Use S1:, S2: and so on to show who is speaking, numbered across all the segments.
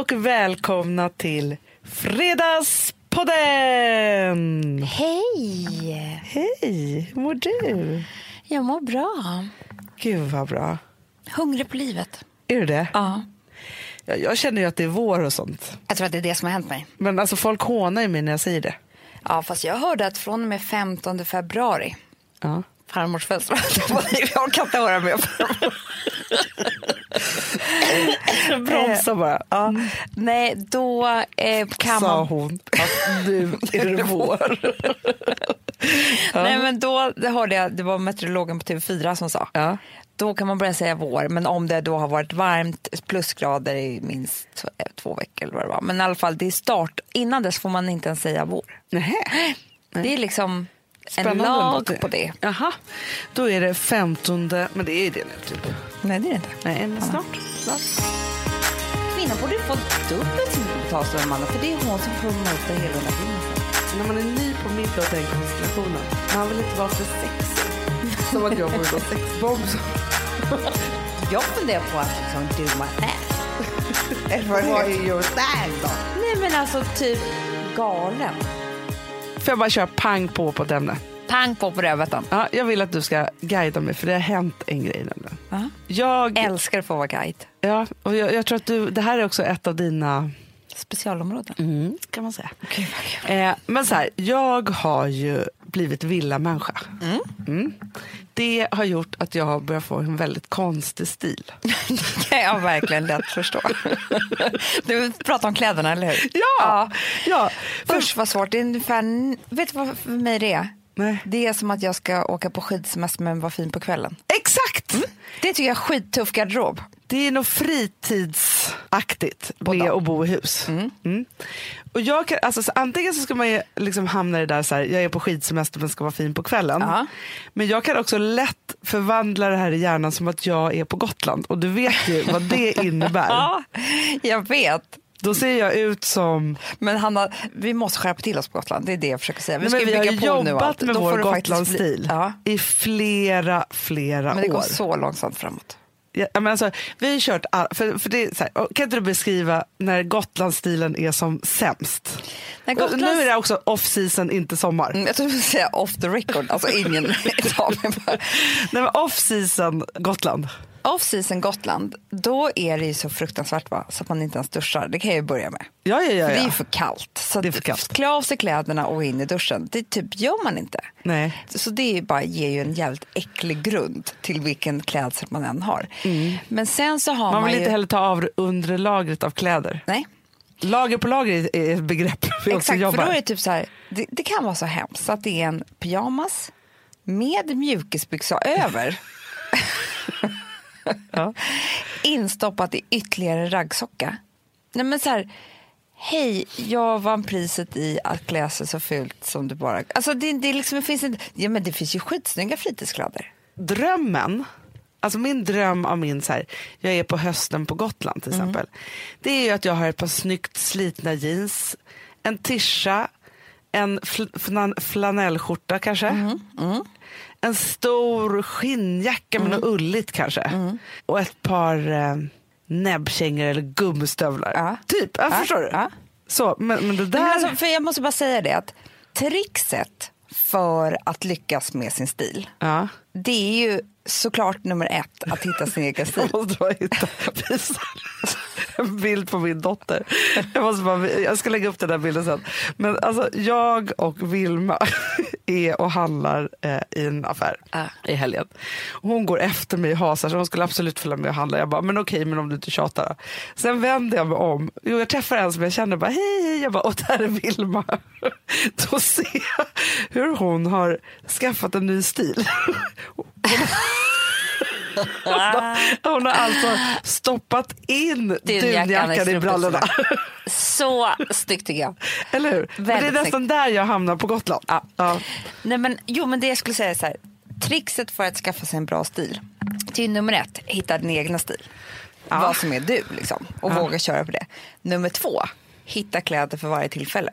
S1: och välkomna till Fredagspodden!
S2: Hej!
S1: Hej, hur mår du?
S2: Jag mår bra.
S1: Gud vad bra.
S2: Hungrig på livet.
S1: Är du det?
S2: Ja.
S1: Jag, jag känner ju att det är vår och sånt.
S2: Jag tror att det är det som har hänt mig.
S1: Men alltså folk hånar ju mig när jag säger det.
S2: Ja, fast jag hörde att från och med 15 februari,
S1: Ja.
S2: Farmors födelsedag, jag orkar inte höra mer.
S1: Bromsa bara. Ja.
S2: Nej, då eh, kan
S1: Sa
S2: man...
S1: hon att nu är det vår.
S2: Nej, men då det hörde jag, det var meteorologen på TV4 som sa.
S1: Ja.
S2: Då kan man börja säga vår, men om det då har varit varmt, plusgrader i minst två, två veckor eller vad det var. Men i alla fall, det är start. Innan dess får man inte ens säga vår.
S1: Nähä.
S2: Det är liksom en lag
S1: att
S2: på det.
S1: Jaha, då är det 15, men det är det nu typ.
S2: Nej, det är det inte.
S1: Nej, snart. snart.
S2: Kvinnan borde få dubbelt så mycket betalt som mannen, för det är hon som promotar hela den här filmen.
S1: När man är ny på middag och den konstellationen, man vill inte vara för sexig. Som att jag vore någon sexbomb.
S2: Jag funderar på att liksom do my ass.
S1: Vad är your thing då?
S2: Nej men alltså typ galen.
S1: Får jag bara köra pang på på ett ämne?
S2: Pang på på rödbetan.
S1: Ja, jag vill att du ska guida mig, för det har hänt en grej nämligen.
S2: Ja.
S1: Jag,
S2: Älskar att få vara guide.
S1: ja, och jag, jag tror att du, det här är också ett av dina
S2: Specialområden.
S1: Mm, kan man säga.
S2: Kul.
S1: Eh, men så här, jag har ju blivit villamänniska. Mm. Det har gjort att jag har börjat få en väldigt konstig stil.
S2: Det kan jag verkligen lätt förstå. Du pratar om kläderna, eller hur?
S1: Ja! ja. För,
S2: Usch vad svårt. Det är ungefär, vet du vad för mig det är?
S1: Nej.
S2: Det är som att jag ska åka på skidsemester men vara fin på kvällen.
S1: exakt!
S2: Det tycker jag är skittuff garderob.
S1: Det är nog fritidsaktigt
S2: Båda.
S1: med att bo i hus. Mm. Och jag kan, alltså, så antingen så ska man ju liksom hamna i det där så här, jag är på skidsemester men ska vara fin på kvällen.
S2: Ja.
S1: Men jag kan också lätt förvandla det här i hjärnan som att jag är på Gotland. Och du vet ju vad det innebär.
S2: Ja, jag vet.
S1: Då ser jag ut som...
S2: Men Hanna, vi måste skärpa till oss på Gotland. Det är det jag försöker säga. Vi,
S1: Nej,
S2: ska
S1: vi har jobbat med
S2: Då
S1: vår Gotlandsstil
S2: Ja,
S1: i flera, flera
S2: men det går
S1: år.
S2: så långsamt framåt.
S1: Ja, men alltså, vi har kört, för, för det här, kan inte du beskriva när Gotlandsstilen är som sämst?
S2: Gotlands-
S1: Nu är det också off-season, inte sommar.
S2: Mm, Jag tror du skulle säga off the record. Alltså ingen.
S1: Nej, men off-season Gotland.
S2: Off season Gotland, då är det ju så fruktansvärt va? så att man inte ens duschar. Det kan jag ju börja med.
S1: Ja, ja, ja.
S2: För det är för kallt. Så
S1: Det är för kallt.
S2: klä av sig kläderna och in i duschen, det typ gör man inte.
S1: Nej.
S2: Så det är bara, ger ju en jävligt äcklig grund till vilken klädsel man än har. Men sen så har man,
S1: Man vill
S2: ju...
S1: inte heller ta av undre lagret av kläder.
S2: Nej,
S1: Lager på lager är- ett begrepp vi också
S2: exakt. För
S1: jobbar.
S2: då är det typ så här, det, det kan vara så hemskt så att det är en pyjamas med mjukisbyxa över.
S1: Ja.
S2: instoppat i ytterligare raggsocka. Nej men så här, hej, jag vann priset i att klä sig så fult som du bara... Alltså det, det, liksom, det, finns inte, ja, men det finns ju skitsnygga fritidskläder.
S1: drömmen, alltså min dröm av min, så här, jag är på hösten på Gotland till exempel. Det är ju att jag har ett par snyggt slitna jeans, en tischa, en fl- flan- flanellskjorta kanske. En stor skinnjacka med något ulligt kanske. Och ett par eh, näbbkängor eller gummistövlar.
S2: Ja.
S1: Typ, ja,
S2: Ja,
S1: förstår du? Så, men, men det där...
S2: Men alltså, för jag måste bara säga det att trixet för att lyckas med sin stil, det är ju såklart nummer ett att hitta sin egen stil.
S1: Jag måste bara hitta, visa en bild på min dotter. Jag, måste bara, jag ska lägga upp den där bilden sen. Men alltså, jag och Vilma är och handlar eh, i en affär
S2: Ah.
S1: i helgen. Hon går efter mig i hasar så hon skulle absolut följa med och handla. Jag bara, men okej, men om du inte tjatar då. Sen vänder jag mig om. Jo, jag träffar en som jag känner, bara, hej, hej. Jag bara, och där är Vilma. Då ser jag hur hon har skaffat en ny stil. Hon har alltså stoppat in
S2: Dunjackan i
S1: brallorna.
S2: Så snyggt tycker jag.
S1: Eller hur? Men det är nästan där jag hamnar på Gotland.
S2: Ja.
S1: Ja.
S2: Nej, men, jo, men det jag skulle säga är så här. Trixet för att skaffa sig en bra stil. Till nummer ett, hitta din egna stil. Vad som är du liksom. Och våga köra på det. Nummer två, hitta kläder för varje tillfälle.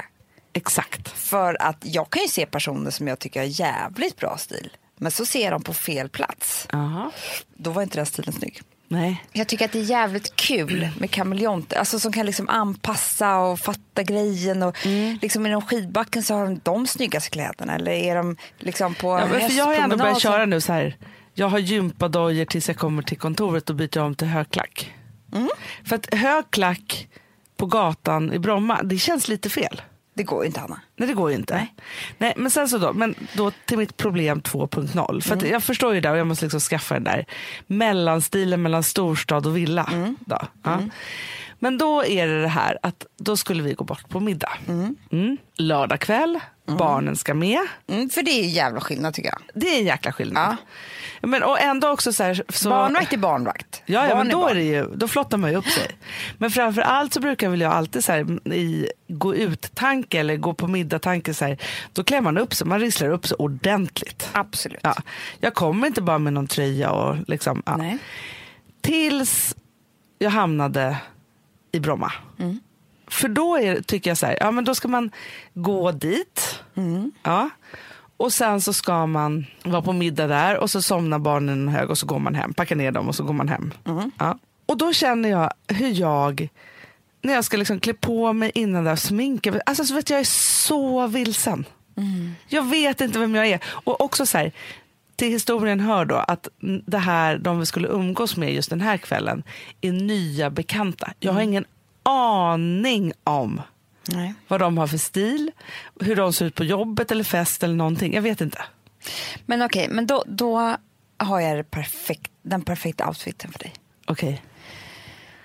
S1: Exakt.
S2: För att jag kan ju se personer som jag tycker har jävligt bra stil. Men så ser de på fel plats.
S1: Aha.
S2: Då var inte den stilen snygg.
S1: Nej.
S2: Jag tycker att det är jävligt kul med kameleonter, alltså som kan liksom anpassa och fatta grejen. Och
S1: Mm.
S2: liksom inom skidbacken så har de de snyggaste kläderna eller är de liksom på
S1: Ja, men för jag har ändå börjat köra nu så här. Jag har gympadojor tills jag kommer till kontoret och byter om till högklack.
S2: Mm.
S1: För att högklack på gatan i Bromma, det känns lite fel.
S2: Det går ju inte Hanna.
S1: Nej det går ju inte.
S2: Nej.
S1: Nej. men sen så då, men då till mitt problem 2.0. För
S2: Mm.
S1: jag förstår ju det och jag måste liksom skaffa den där mellanstilen mellan storstad och villa.
S2: Mm.
S1: Då. Ja. Men då är det det här att då skulle vi gå bort på middag. Mm. Lördag kväll, barnen ska med.
S2: Mm, för det är ju jävla skillnad tycker jag.
S1: Det är en jäkla skillnad. Men, och ändå också så här, så,
S2: Barnvakt är barnvakt.
S1: Ja, ja
S2: Barn
S1: men då,
S2: barn.
S1: är det ju, då flottar man ju upp sig. Men framför allt så brukar väl jag alltid så här, i gå ut-tanke eller gå på middag-tanke, så här, då klär man upp sig, man risslar upp sig ordentligt.
S2: Absolut.
S1: Ja, jag kommer inte bara med någon tröja och liksom, ja.
S2: Nej.
S1: Tills jag hamnade i Bromma.
S2: Mm.
S1: För då är, tycker jag så här, ja men då ska man gå dit.
S2: Mm.
S1: Ja. Och sen så ska man vara på middag där och så somnar barnen en hög och så går man hem. Packar ner dem och så går man hem.
S2: Mm.
S1: Ja. Och då känner jag hur jag, när jag ska liksom klä på mig innan där och sminka mig, alltså så vet jag, jag är så vilsen. Jag vet inte vem jag är. Och också så här, till historien hör då att det här, de vi skulle umgås med just den här kvällen är nya bekanta. Jag har ingen aning om
S2: Nej.
S1: vad de har för stil, hur de ser ut på jobbet eller fest eller någonting. Jag vet inte.
S2: Men okej, men då, då har jag perfekt, den perfekta outfiten för dig.
S1: Okej.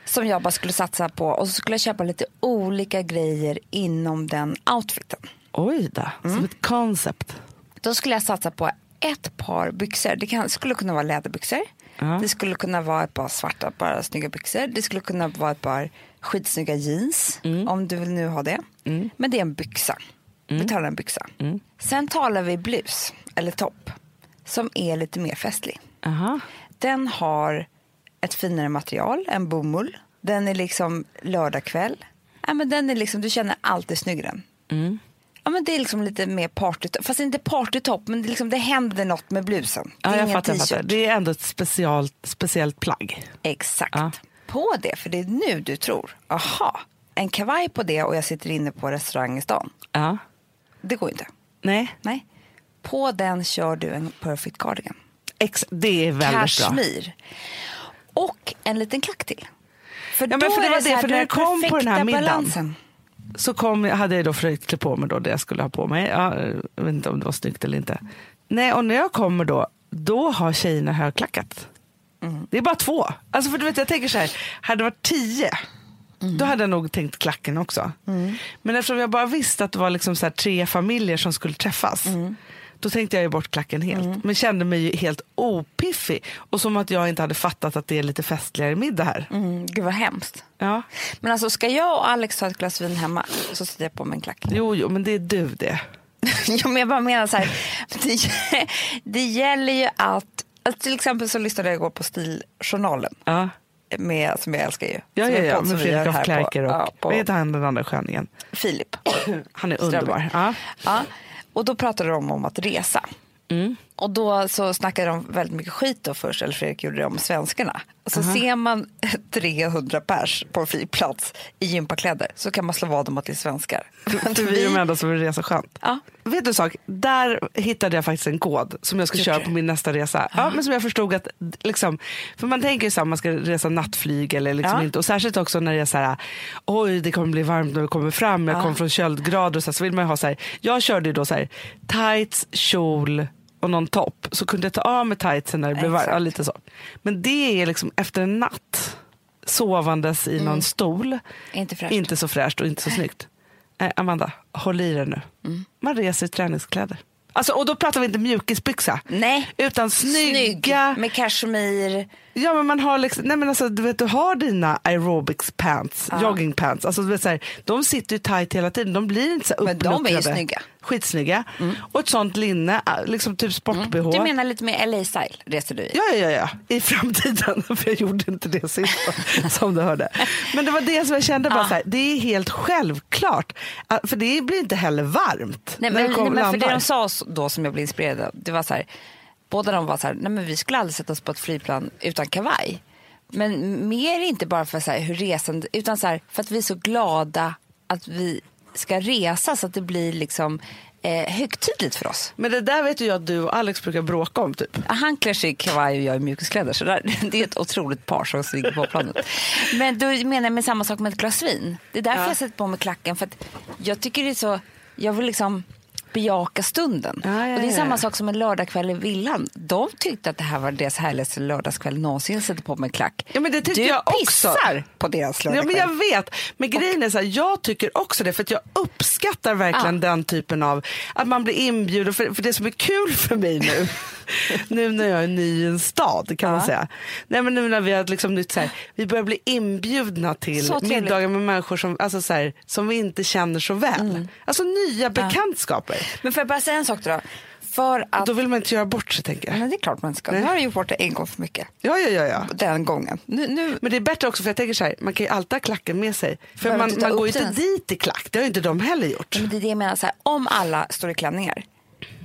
S2: Som jag bara skulle satsa på och så skulle jag köpa lite olika grejer inom den outfiten.
S1: Oj då, som ett koncept.
S2: Då skulle jag satsa på ett par byxor. Det kan, skulle kunna vara läderbyxor.
S1: Ja.
S2: Det skulle kunna vara ett par svarta, bara snygga byxor. Det skulle kunna vara ett par skitsnygga jeans, om du vill nu ha det. Men det är en byxa. Vi talar en byxa. Sen talar vi blus, eller topp, som är lite mer festlig.
S1: Aha.
S2: Den har ett finare material än bomull. Den är liksom lördagkväll. Ja, men den är liksom, du känner alltid snygg i den.
S1: Mm.
S2: Ja, men det är liksom lite mer partytopp. Fast inte partytopp, men det, liksom, det händer något med blusen. Det
S1: Ja,
S2: är
S1: jag fattar, jag fattar. Det är ändå ett specialt, speciellt plagg.
S2: Exakt.
S1: Ja.
S2: På det, för det är nu du tror, aha, en kavaj på det och jag sitter inne på restaurang i stan.
S1: Ja.
S2: Det går inte.
S1: Nej,
S2: Nej. På den kör du en perfect cardigan.
S1: Ex- det är väldigt bra.
S2: Kashmir. Och en liten klack till. För
S1: Ja, men för det
S2: är
S1: var det,
S2: här
S1: för när jag kom på den här middagen.
S2: balansen.
S1: Så kom, hade jag då försökt klä på mig då det jag skulle ha på mig. Ja, jag vet inte om det var snyggt eller inte. Nej, och när jag kommer då, då har tjejerna högklackat.
S2: Mm.
S1: Det är bara två. Alltså för du vet, jag tänker så här, hade det varit tio,
S2: Mm.
S1: då hade jag nog tänkt klacken också. Men eftersom jag bara visste att det var liksom så tre familjer som skulle träffas,
S2: Mm.
S1: då tänkte jag ju bort klacken helt. Men kände mig ju helt opiffig. Och som att jag inte hade fattat att det är lite festligare middag här.
S2: Mm, gud vad hemskt.
S1: Ja.
S2: Men alltså ska jag och Alex ta ett glas vin hemma så sätter jag på mig en klack.
S1: Jo, jo, men det är du det.
S2: ja, men jag bara menar så här, det, det gäller ju att, att till exempel så lyssnade jag igår på Stiljournalen
S1: Ja.
S2: med, som jag älskar ju.
S1: Ja,
S2: Som
S1: ja, ja med Fredrik af Klerker och
S2: ja, på
S1: vad heter han den andra sköningen?
S2: Filip.
S1: Han är underbar. Ja.
S2: Ja, och då pratade de om att resa.
S1: Mm.
S2: Och då så snackade de väldigt mycket skit då först, eller Fredrik gjorde det om svenskarna. Och så ser man 300 pers på en flygplats i gympakläder så kan man slå vad om att det är svenskar.
S1: För vi är de enda som vill resa skönt.
S2: Ja.
S1: Vet du en sak? Där hittade jag faktiskt en kod som jag ska
S2: Tycker
S1: köra
S2: du?
S1: på min nästa resa. Ja, men som jag förstod att, liksom, för man tänker ju så här, man ska resa nattflyg eller liksom
S2: Ja.
S1: inte. Och särskilt också när det är så här, oj det kommer bli varmt när vi kommer fram, jag
S2: Ja.
S1: kommer från köldgrader och så, här, så vill man ju ha så här, jag körde ju då så här, tights, kjol och någon topp. Så kunde jag ta av mig tightsen när det blev varmt. Ja, lite så. Men det är liksom efter en natt sovandes i någon stol.
S2: Mm. Inte fräscht.
S1: Inte så fräscht och inte så snyggt. Nej, Amanda, håll i dig nu.
S2: Mm.
S1: Man reser i träningskläder. Alltså, och då pratar vi inte mjukisbyxa.
S2: Nej.
S1: Utan snygga.
S2: Snygg med kashmir.
S1: Ja, men man har liksom, nej men alltså, du, vet, du har dina aerobics pants,
S2: Ja.
S1: jogging pants. Alltså, du vet, så här, de sitter ju tight hela tiden. De blir inte så
S2: Men de är ju
S1: uppluckrade.
S2: snygga. Mm.
S1: Skitsnygga. Och ett sånt linne, äh, liksom typ sport-bh.
S2: Du menar lite mer LA-style reser du i?
S1: Ja, ja, ja, i framtiden. För jag gjorde inte det sist som du hörde. Men det var det som jag kände, bara så här, det är helt självklart. att- För det blir inte heller varmt.
S2: Nej, men, nej, men för det de sa då som jag blev inspirerad av, det var så här, båda de var så här, nej men vi skulle aldrig sätta oss på ett flygplan utan kavaj. Men mer inte bara för så här, hur resan, utan så här, för att vi är så glada att vi ska resa så att det blir liksom eh, högtidligt för oss.
S1: Men det där vet ju jag att du och Alex brukar bråka om typ.
S2: Han klär sig i kavaj och jag i mjukiskläder. Så där, det är ett otroligt par som ligger på planet. Men då menar jag med samma sak med ett glas vin. Det är därför
S1: Ja.
S2: jag sätter på mig klacken. För att jag tycker det är så, jag vill liksom bejaka stunden.
S1: Ja, ja,
S2: och det är
S1: ja,
S2: samma
S1: ja.
S2: sak som en lördagkväll i villan. De tyckte att det här var deras härligaste lördagskväll någonsin. Sätter på mig klack.
S1: Ja, men det tyckte
S2: du
S1: jag också.
S2: pissar på deras
S1: Ja,
S2: lördagskväll.
S1: men jag vet. Men grejen är så här, jag tycker också det för att jag uppskattar verkligen
S2: Ja.
S1: den typen av att man blir inbjuden. För, för det som är kul för mig nu, nu när jag är ny i en stad kan man
S2: Ja.
S1: säga. Nej, men nu när vi har liksom nytt så här, vi börjar bli inbjudna till middagar med människor som, alltså så här, som vi inte känner så väl.
S2: Mm.
S1: Alltså nya bekantskaper.
S2: Men får jag bara säga en sak då? För att...
S1: Då vill man inte göra bort sig tänker jag.
S2: Men det är klart man ska. Nu har du gjort bort det en gång för mycket.
S1: Ja, ja, ja. ja.
S2: Den gången. Nu, nu,
S1: Men det är bättre också för jag tänker så här, man kan ju alltid ha klacken med sig. För
S2: Behöver
S1: man, man går ju inte dit i klack, det har ju inte de heller gjort.
S2: Men det är det jag menar, så här, om alla står i klänningar,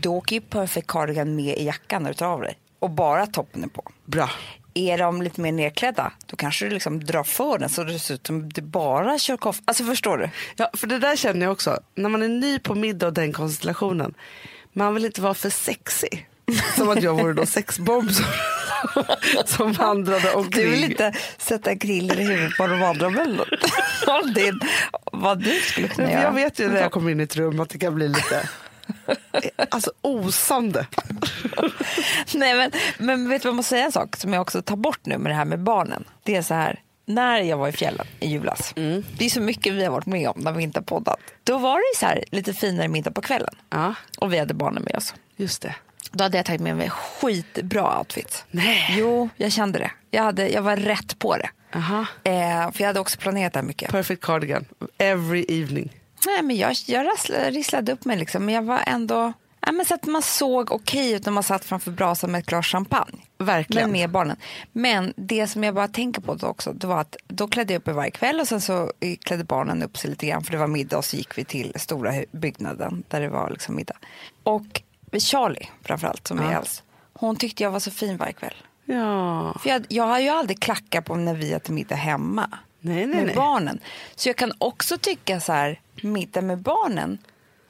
S2: då åker ju Perfect Cardigan med i jackan när du tar av dig. Och bara toppen är på.
S1: Bra.
S2: Är de lite mer nedklädda, då kanske du liksom drar för den så det ser ut som du bara kör koff. Alltså förstår du?
S1: Ja, för det där känner jag också. När man är ny på middag och den konstellationen. Man vill inte vara för sexig. Som att jag vore då sexbomb som, som vandrade omkring.
S2: Du vill inte sätta griller i huvudet på de andra männen. Vad du skulle kunna göra.
S1: jag vet ju när jag kommer in i ett rum att det kan bli lite alltså, osande.
S2: Nej, men, men vet du vad jag måste säga en sak som jag också tar bort nu med det här med barnen. Det är så här, när jag var i fjällen i julas, det är så mycket vi har varit med om när vi inte har poddat. Då var det så här lite finare middag på kvällen
S1: Ja,
S2: och vi hade barnen med oss.
S1: just det.
S2: Då hade jag tagit med mig skitbra outfit.
S1: Nej.
S2: Jo, jag kände det. Jag, hade, jag var rätt på det.
S1: Aha.
S2: Eh, för jag hade också planerat det här mycket.
S1: Perfect cardigan, every evening.
S2: Nej, men jag, jag rasslade, risslade upp mig liksom, men jag var ändå... Ja, men så att man såg okej ut när man satt framför brasan med ett glas champagne.
S1: Verkligen.
S2: Med barnen. Men det som jag bara tänker på då också, det var att då klädde jag upp mig varje kväll och sen så klädde barnen upp sig lite grann för det var middag och så gick vi till stora byggnaden där det var liksom middag. Och Charlie framförallt som är
S1: Ja.
S2: äldst, hon tyckte jag var så fin varje kväll.
S1: Ja,
S2: För jag, jag har ju aldrig klackar på när vi äter middag hemma
S1: Nej, nej,
S2: med
S1: nej.
S2: barnen. Så jag kan också tycka så här, middag med barnen,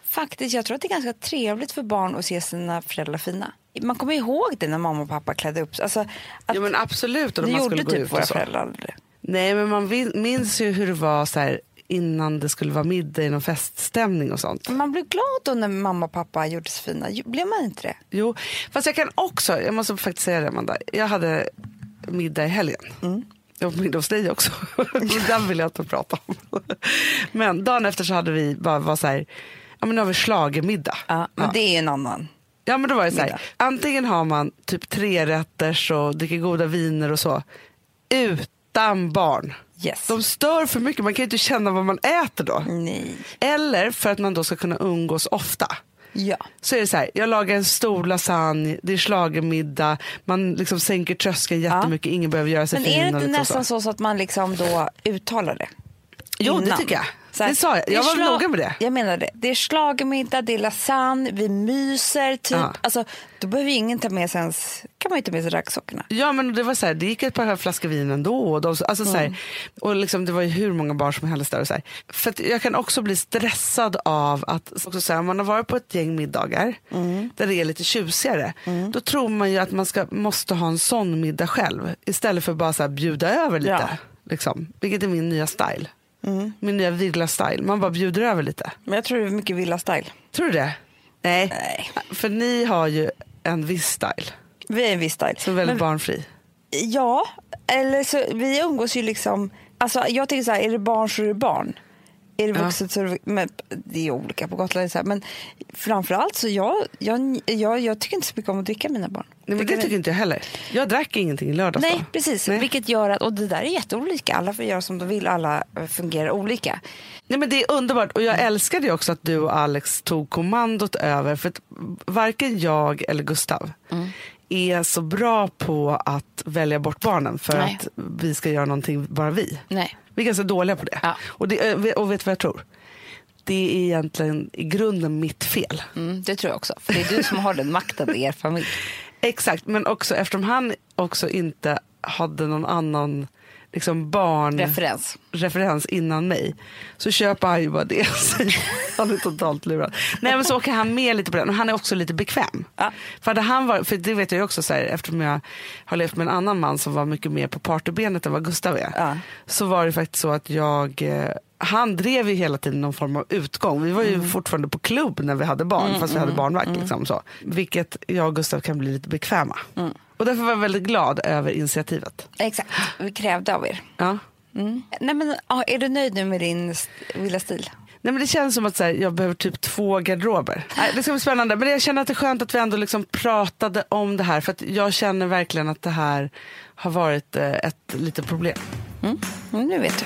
S2: faktiskt, jag tror att det är ganska trevligt för barn att se sina föräldrar fina. Man kommer ihåg det när mamma och pappa klädde upp sig. Alltså,
S1: ja men absolut. Och
S2: det
S1: man
S2: gjorde typ
S1: ut
S2: våra
S1: och så.
S2: föräldrar aldrig.
S1: Nej men man minns ju hur det var så här, innan det skulle vara middag i någon feststämning och sånt.
S2: Man blev glad då när mamma och pappa gjorde sig fina. Blev man inte det?
S1: Jo, fast jag kan också, jag måste faktiskt säga det Amanda, jag hade middag i helgen.
S2: Mm.
S1: Jag var middag hos dig också. Den vill jag inte prata om. Men dagen efter så hade vi bara var så här, ja men nu har vi schlagermiddag.
S2: Ja, men det är en annan.
S1: Ja men då var det så här, antingen har man typ tre rätters och dricker goda viner och så, utan barn.
S2: Yes.
S1: De stör för mycket, man kan ju inte känna vad man äter då.
S2: Nej.
S1: Eller för att man då ska kunna umgås ofta.
S2: Ja.
S1: Så är det så här, jag lagar en stor lasagne, det är schlagermiddag, man liksom sänker tröskeln jättemycket, ingen behöver göra sig
S2: Men
S1: fin.
S2: är det inte
S1: liksom
S2: nästan
S1: så.
S2: så. att man liksom då uttalar det?
S1: Jo, det
S2: innan?
S1: tycker jag.
S2: Så här,
S1: Det sa jag. Jag var
S2: schla-
S1: noga med det.
S2: Jag menar det. Det är schlagermiddag, det är lasagne, vi myser. Typ.
S1: Ja.
S2: Alltså, då behöver ingen ta med sig ens, kan man ju ta med sig raggsockorna.
S1: Ja men det var så här, det gick ett par flaskor vin ändå. Och, de, alltså, så
S2: Mm.
S1: här, och liksom, det var ju hur många barn som helst där. Och så här. För att jag kan också bli stressad av att också så här, man har varit på ett gäng middagar
S2: Mm.
S1: där det är lite tjusigare. Då tror man ju att man ska, måste ha en sån middag själv istället för bara så här, bjuda över lite.
S2: Ja.
S1: Liksom, vilket är min nya style. Min nya villa-style. Man bara bjuder över lite.
S2: Men jag tror det är mycket villa-style.
S1: Tror du det? Nej.
S2: Nej.
S1: För ni har ju en viss style
S2: Vi är en viss style.
S1: som är väldigt
S2: Men,
S1: barnfri.
S2: ja, eller så, vi umgås ju liksom, alltså jag tänker så här, är det barn så är det barn. Är det vuxet så är det, men det är olika på Gotland. Så här, men framförallt så jag, jag, jag, jag tycker inte så mycket om att dricka mina barn.
S1: Nej, men det tycker inte jag heller. Jag drack ingenting i lördags
S2: Nej,
S1: då.
S2: precis.
S1: Nej.
S2: Vilket gör att, och det där är jätteolika. Alla får göra som de vill, alla eh, fungerar olika.
S1: Nej, men det är underbart och jag älskade ju också att du och Alex tog kommandot över. För att varken jag eller Gustav är så bra på att välja bort barnen för
S2: Nej.
S1: att vi ska göra någonting bara vi.
S2: Nej.
S1: Vi är ganska dåliga på det.
S2: Ja.
S1: Och, det och vet du vad jag tror? Det är egentligen i grunden mitt fel.
S2: Mm, det tror jag också. För det är du som har den makten i er familj.
S1: Exakt, men också eftersom han också inte hade någon annan liksom barn
S3: Referens.
S1: referens innan mig så köper han ju bara det. han är totalt lurad. Nej men så åker han med lite på den och han är också lite bekväm.
S3: Ja.
S1: För, hade han var, för det vet jag också så här, eftersom jag har levt med en annan man som var mycket mer på partybenet än vad Gustav är.
S3: Ja.
S1: Så var det faktiskt så att jag eh, han drev ju hela tiden någon form av utgång. Vi var ju
S3: Mm.
S1: fortfarande på klubb när vi hade barn, fast vi hade barnvakt. Liksom, så. Vilket jag och Gustav kan bli lite bekväma.
S3: Mm.
S1: Och därför var jag väldigt glad över initiativet.
S3: Exakt, vi krävde av er.
S1: Ja.
S3: Mm. Nej, men, är du nöjd nu med din st- Villa Stil?
S1: Nej, men det känns som att här, jag behöver typ två garderober. Det ska bli spännande. Men jag känner att det är skönt att vi ändå liksom pratade om det här. För jag känner verkligen att det här har varit eh, ett litet problem.
S3: Mm. Mm, nu vet du.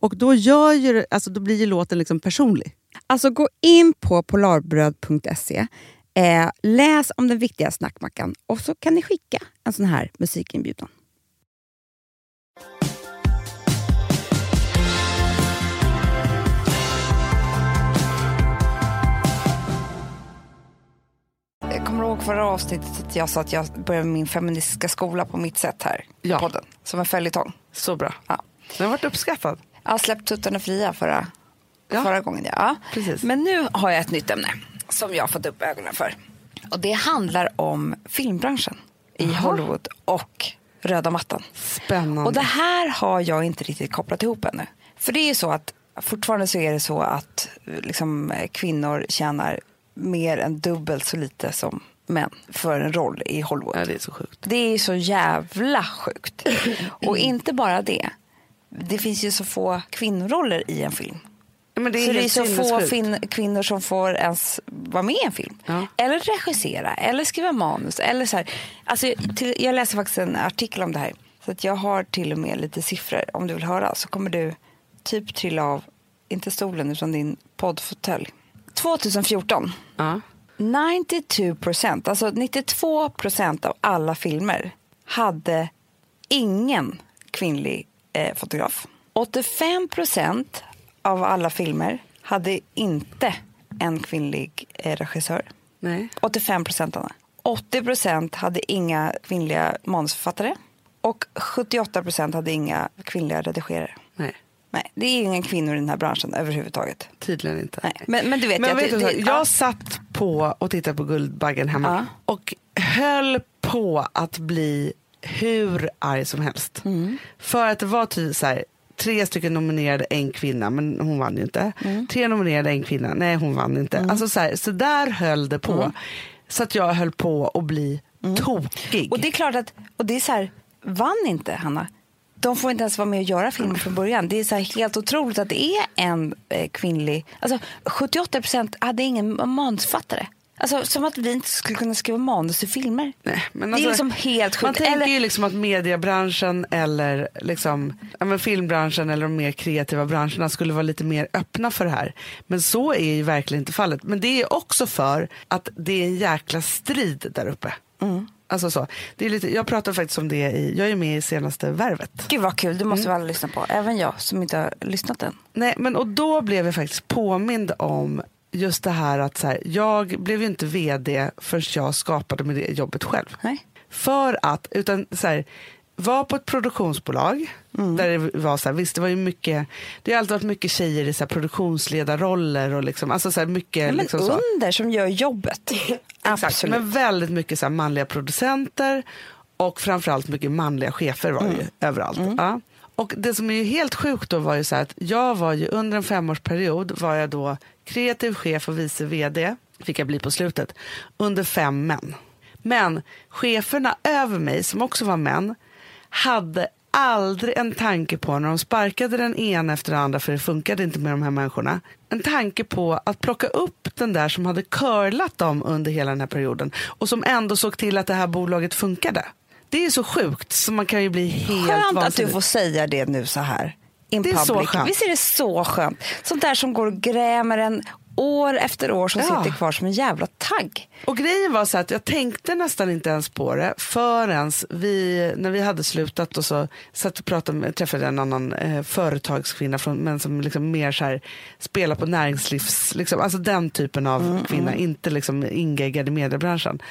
S4: Och då, gör ju, alltså, då blir ju låten liksom personlig.
S5: Alltså gå in på polarbröd.se, eh, läs om den viktiga snackmackan och så kan ni skicka en sån här musikinbjudan.
S2: Jag kommer ihåg förra avsnittet att jag sa att jag började min feministiska skola på mitt sätt här
S1: Ja.
S2: i podden. Som en följetong.
S1: Så bra.
S2: Ja.
S1: Den har varit uppskattad.
S2: Jag har släppt tuttarna fria förra,
S1: Ja.
S2: förra gången. Ja.
S1: Precis.
S2: Men nu har jag ett nytt ämne som jag har fått upp ögonen för. Och Det handlar om filmbranschen i Hollywood och röda mattan.
S1: Spännande.
S2: Och det här har jag inte riktigt kopplat ihop ännu. För det är ju så att fortfarande så är det så att liksom, kvinnor tjänar mer än dubbelt så lite som män för en roll i Hollywood.
S1: Ja, det är så sjukt.
S2: Det är så jävla sjukt. Och inte bara det. Det finns ju så få kvinnoroller i en film.
S1: Men det är
S2: så det är så få fin- kvinnor som får ens vara med i en film.
S1: Ja.
S2: Eller regissera, eller skriva manus. Eller så här. Alltså, till, jag läste faktiskt en artikel om det här. Så att jag har till och med lite siffror. Om du vill höra så kommer du typ trilla av, inte stolen utan din poddfåtölj. 2014,
S1: Ja.
S2: 92 procent, alltså 92 procent av alla filmer hade ingen kvinnlig eh, fotograf. 85 procent av alla filmer hade inte en kvinnlig eh, regissör.
S1: Nej.
S2: 85 procent, Anna. 80 procent hade inga kvinnliga manusförfattare. Och 78 procent hade inga kvinnliga redigerare.
S1: Nej.
S2: Nej, det är inga kvinnor i den här branschen överhuvudtaget.
S1: Tydligen inte.
S2: Nej. Men, men du vet,
S1: Men
S2: jag,
S1: vet du,
S2: det,
S1: jag satt på och tittade på Guldbaggen hemma och höll på att bli hur arg som helst.
S2: Mm.
S1: För att det var ty, så här, tre stycken nominerade, en kvinna, men hon vann ju inte.
S2: Mm.
S1: Tre nominerade, en kvinna, nej hon vann inte. Alltså, så, här, så där höll det på.
S2: Mm.
S1: Så att jag höll på att bli tokig.
S2: Och det är klart att, och det är så här, vann inte Hanna? De får inte ens vara med och göra filmen från början. Det är så helt otroligt att det är en eh, kvinnlig, alltså 78 procent hade ingen manusfattare. Alltså som att vi inte skulle kunna skriva manus till filmer.
S1: Nej, men
S2: det
S1: alltså,
S2: är liksom helt
S1: Man
S2: sjukt.
S1: tänker
S2: Eller-
S1: ju liksom att mediebranschen eller liksom, ja, filmbranschen eller de mer kreativa branscherna skulle vara lite mer öppna för det här. Men så är ju verkligen inte fallet. Men det är också för att det är en jäkla strid där uppe.
S2: Mm.
S1: Alltså så. Det är lite, jag pratar faktiskt om det i, jag är med i senaste Värvet.
S2: Gud vad kul, det måste
S1: Mm.
S2: vi alla lyssna på. Även jag som inte har lyssnat än.
S1: Nej, men och då blev jag faktiskt påmind om just det här att så här, jag blev ju inte vd förrän jag skapade med det jobbet själv.
S2: Nej.
S1: För att, utan så här, var på ett produktionsbolag
S2: Mm.
S1: där det var så här, visst det var ju mycket, det har alltid varit mycket tjejer i så här produktionsledarroller och liksom, alltså så här mycket
S2: Ja, men
S1: liksom så.
S2: under som gör jobbet.
S1: Exakt,
S2: Absolut.
S1: men väldigt mycket så här manliga producenter och framförallt mycket manliga chefer var det
S2: Mm.
S1: ju överallt. Ja. Och det som är ju helt sjukt då var ju så här att jag var ju under en femårsperiod var jag då kreativ chef och vice vd, fick jag bli på slutet, under fem män. Men cheferna över mig, som också var män, hade aldrig en tanke på när de sparkade den ena efter den andra, för det funkade inte med de här människorna, en tanke på att plocka upp den där som hade curlat dem under hela den här perioden och som ändå såg till att det här bolaget funkade. Det är så sjukt så man kan ju bli helt
S2: Skönt att du
S1: vansinnig.
S2: får säga det nu så här. In
S1: Det är
S2: public.
S1: så skönt.
S2: Visst är det så skönt? Sånt där som går och grämer en år efter år som
S1: Ja.
S2: sitter kvar som en jävla tagg.
S1: Och grejen var så att jag tänkte nästan inte ens på det förrän vi, när vi hade slutat och så satt och pratade med, träffade en annan eh, företagskvinna från, men som liksom mer så här spelar på näringslivs, liksom, alltså den typen av kvinna, inte liksom ingeggad i mediebranschen.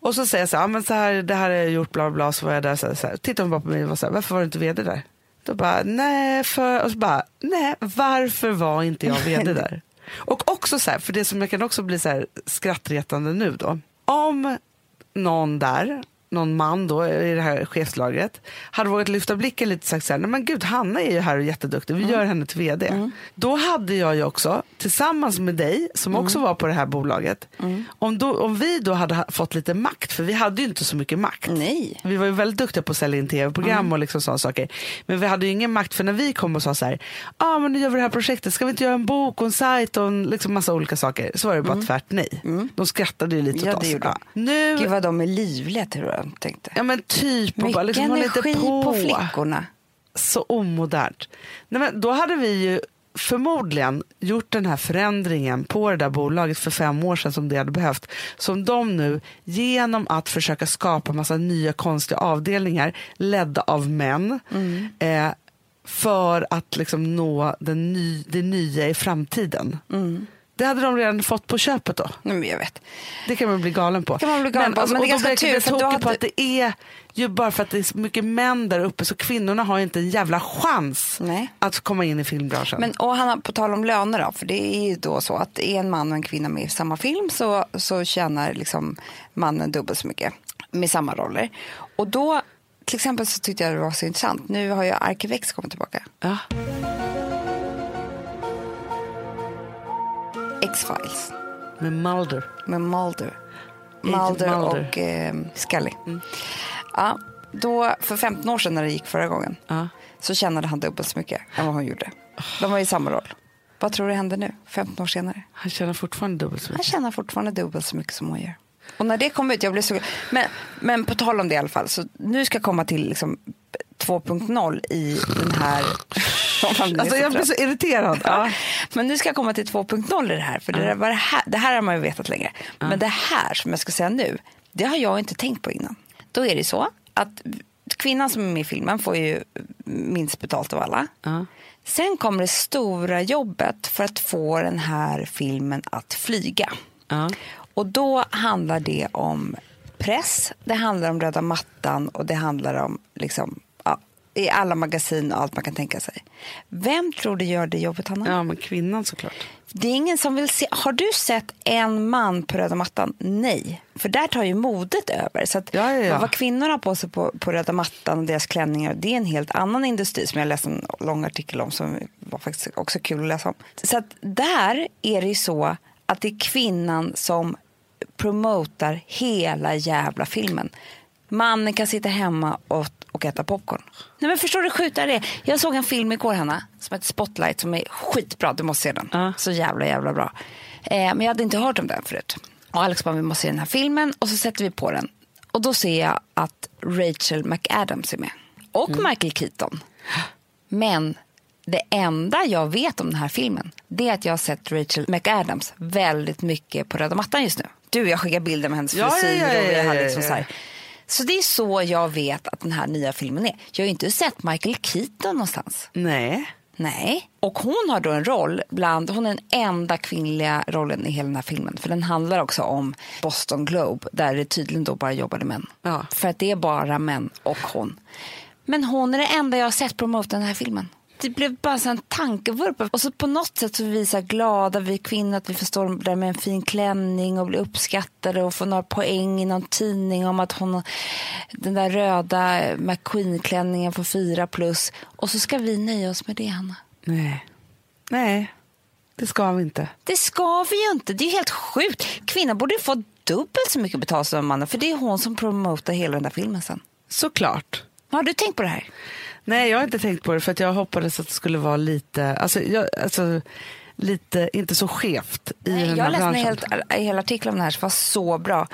S1: Och så säger jag så här, ah, men så här, det här har jag gjort, bla bla, bla, så var jag där, så här, så här. tittar hon bara på mig och var så här, varför var du inte vd där? Då bara, nej, för, och så bara, nej, varför var inte jag vd där? Och också så här, för det som jag kan också bli så här skrattretande nu då. Om någon där någon man då i det här chefslagret hade vågat lyfta blicken lite och sagt så här, nej men gud Hanna är ju här och jätteduktig, vi gör henne till vd. Då hade jag ju också, tillsammans med dig som också var på det här bolaget, om, då, om vi då hade ha- fått lite makt, för vi hade ju inte så mycket makt.
S2: Nej.
S1: Vi var ju väldigt duktiga på att sälja in tv-program och liksom sådana saker. Men vi hade ju ingen makt för när vi kom och sa så här, ja ah, men nu gör vi det här projektet, ska vi inte göra en bok och en sajt och en liksom massa olika saker? Så var det bara tvärt nej. De skrattade ju lite
S2: Ja,
S1: åt
S2: det
S1: oss.
S2: gjorde de.
S1: Nu,
S2: Gud vad de är livliga tror jag de tänkte.
S1: ja men typ,
S2: Mycket
S1: bara liksom
S2: energi
S1: på.
S2: på flickorna.
S1: Så omodernt. Nej, men då hade vi ju förmodligen gjort den här förändringen på det där bolaget för fem år sedan som det hade behövt. Som de nu, genom att försöka skapa massa nya konstiga avdelningar ledda av män eh, för att liksom nå den ny, det nya i framtiden. Det hade de redan fått på köpet då.
S2: Nej, men jag vet.
S1: Det kan man bli galen på.
S2: Kan man bli galen på, men det är ganska tur,
S1: det
S2: för
S1: tokigt på
S2: hade-
S1: att det är ju bara för att det är så mycket män där uppe så kvinnorna har inte en jävla chans
S2: Nej.
S1: att komma in i filmbranschen.
S2: Men, och Hanna, på tal om löner då, för det är ju då så att är en man och en kvinna med i samma film så, så tjänar liksom mannen dubbelt så mycket med samma roller. Och då, till exempel så tyckte jag det var så intressant, nu har ju Arkivex kommit tillbaka,
S1: ja.
S2: X-Files
S1: Med Mulder.
S2: med Mulder. Mulder,
S1: Mulder.
S2: och eh, Scully. Ja, då, för 15 år sedan när det gick förra gången
S1: Ja.
S2: så tjänade han dubbelt så mycket än vad hon gjorde. De var i samma roll. Vad tror du händer nu, 15 år senare?
S1: Han tjänar fortfarande dubbelt så
S2: Han
S1: mycket.
S2: tjänar fortfarande dubbelt så mycket som hon gör. Och när det kom ut, jag blev så men, men på tal om det i alla fall, så nu ska jag komma till liksom 2.0 i den här...
S1: Alltså jag blir så irriterad.
S2: Ja. Men nu ska jag komma till 2.0 i det här, för det, där, var det, här, det här har man ju vetat länge. Men det här som jag ska säga nu, det har jag inte tänkt på innan. Då är det så att kvinnan som är med i filmen får ju minst betalt av alla. Sen kommer det stora jobbet för att få den här filmen att flyga. Och då handlar det om press, det handlar om röda mattan och det handlar om liksom, i alla magasin och allt man kan tänka sig. Vem tror du gör det jobbet, Hanna?
S1: ja, men kvinnan såklart.
S2: Det är ingen som vill se. Har du sett en man på röda mattan? Nej, för där tar ju modet över. Så att
S1: Ja, ja, ja.
S2: Vad kvinnor har på sig på, på röda mattan och deras klänningar, det är en helt annan industri som jag läste en lång artikel om som var faktiskt också kul att läsa om. Så att där är det ju så att det är kvinnan som promotar hela jävla filmen. Mannen kan sitta hemma och, och äta popcorn. Nej men förstår du sjukt det? Jag såg en film igår Hanna, som heter Spotlight som är skitbra, du måste se den.
S1: Ja.
S2: Så jävla jävla bra. Eh, men jag hade inte hört om den förut. Och Alex bara, vi måste se den här filmen och så sätter vi på den. Och då ser jag att Rachel McAdams är med. Och Michael Keaton. Men det enda jag vet om den här filmen det är att jag har sett Rachel McAdams väldigt mycket på röda mattan just nu. Du, jag skickar bilder med hennes
S1: Ja, ja,
S2: frisyr
S1: ja, ja,
S2: och vi har
S1: ja,
S2: liksom
S1: ja.
S2: så här. Så det är så jag vet att den här nya filmen är. Jag har ju inte sett Michael Keaton någonstans.
S1: Nej.
S2: Nej. Och hon har då en roll bland, hon är den enda kvinnliga rollen i hela den här filmen. För den handlar också om Boston Globe där det tydligen då bara jobbade män.
S1: Ja.
S2: För att det är bara män och hon. Men hon är det enda jag har sett promota den här filmen. Det blev bara så en tankevurpa. Och så på något sätt så är vi så glada, vi kvinnor, att vi får stå där med en fin klänning och bli uppskattade och få några poäng i någon tidning om att hon den där röda McQueen-klänningen får fyra plus. Och så ska vi nöja oss med det, Hanna.
S1: Nej. Nej, det ska vi inte.
S2: Det ska vi ju inte. Det är helt sjukt. Kvinnan borde få dubbelt så mycket betalt som mannen för det är hon som promotar hela den där filmen sen.
S1: Såklart.
S2: Har du tänkt på det här?
S1: Nej, jag har inte tänkt på det för att jag hoppades att det skulle vara lite, alltså, jag, alltså lite, inte så skevt i den
S2: jag
S1: här
S2: läste en en hel artikel om det här som var så bra.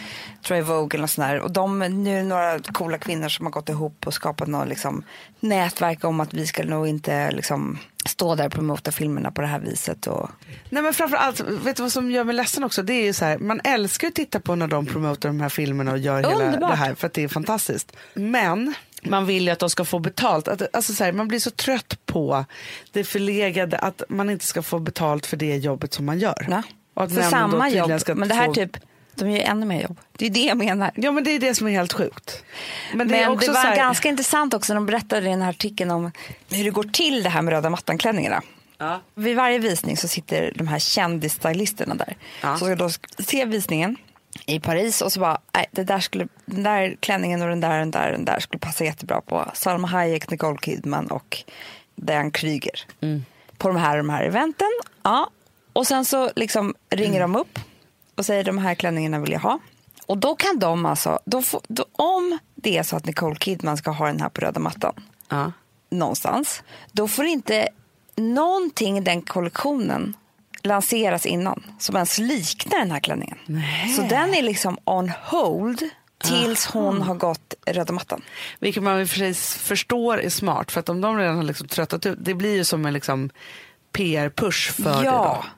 S2: Tror jag Vogue och sådär. Och de, nu är det några coola kvinnor som har gått ihop och skapat något liksom, nätverk om att vi ska nog inte liksom, stå där och promota filmerna på det här viset. Och...
S1: Nej men framförallt, vet du vad som gör mig ledsen också? Det är ju så här, man älskar att titta på när de promotar de här filmerna och gör hela
S2: Underbart.
S1: det här för att det är fantastiskt. Men man vill ju att de ska få betalt. Att, alltså så här, man blir så trött på det förlegade att man inte ska få betalt för det jobbet som man gör.
S2: Ja.
S1: Och att
S2: samma jobb, men det här
S1: få-
S2: typ, de gör ju ännu mer jobb. Det är det jag menar.
S1: Ja men det är det som är helt sjukt. Men
S2: Men
S1: det
S2: det,
S1: är också
S2: var
S1: här...
S2: ganska intressant också, de berättade i den här artikeln om hur det går till det här med röda mattan-klänningarna.
S1: Ja.
S2: Vid varje visning så sitter de här kändisstylisterna där.
S1: Ja.
S2: Så ska då se visningen i Paris och så bara, nej, det där skulle, den där klänningen och den där, den där, den där skulle passa jättebra på Salma Hayek, Nicole Kidman och Diane Kryger. På de här, de här eventen. Ja. Och sen så liksom ringer de upp och säger de här klänningarna vill jag ha. Och då kan de alltså, då får, då, om det är så att Nicole Kidman ska ha den här på röda mattan
S1: Ja.
S2: någonstans, då får inte någonting i den kollektionen lanseras innan som ens liknar den här klänningen. Så den är liksom on hold tills hon har gått röda mattan.
S1: Vilket man i och för sig förstår är smart. För att om de redan har liksom tröttat ut, det blir ju som en liksom PR-push för det
S2: ja.
S1: då.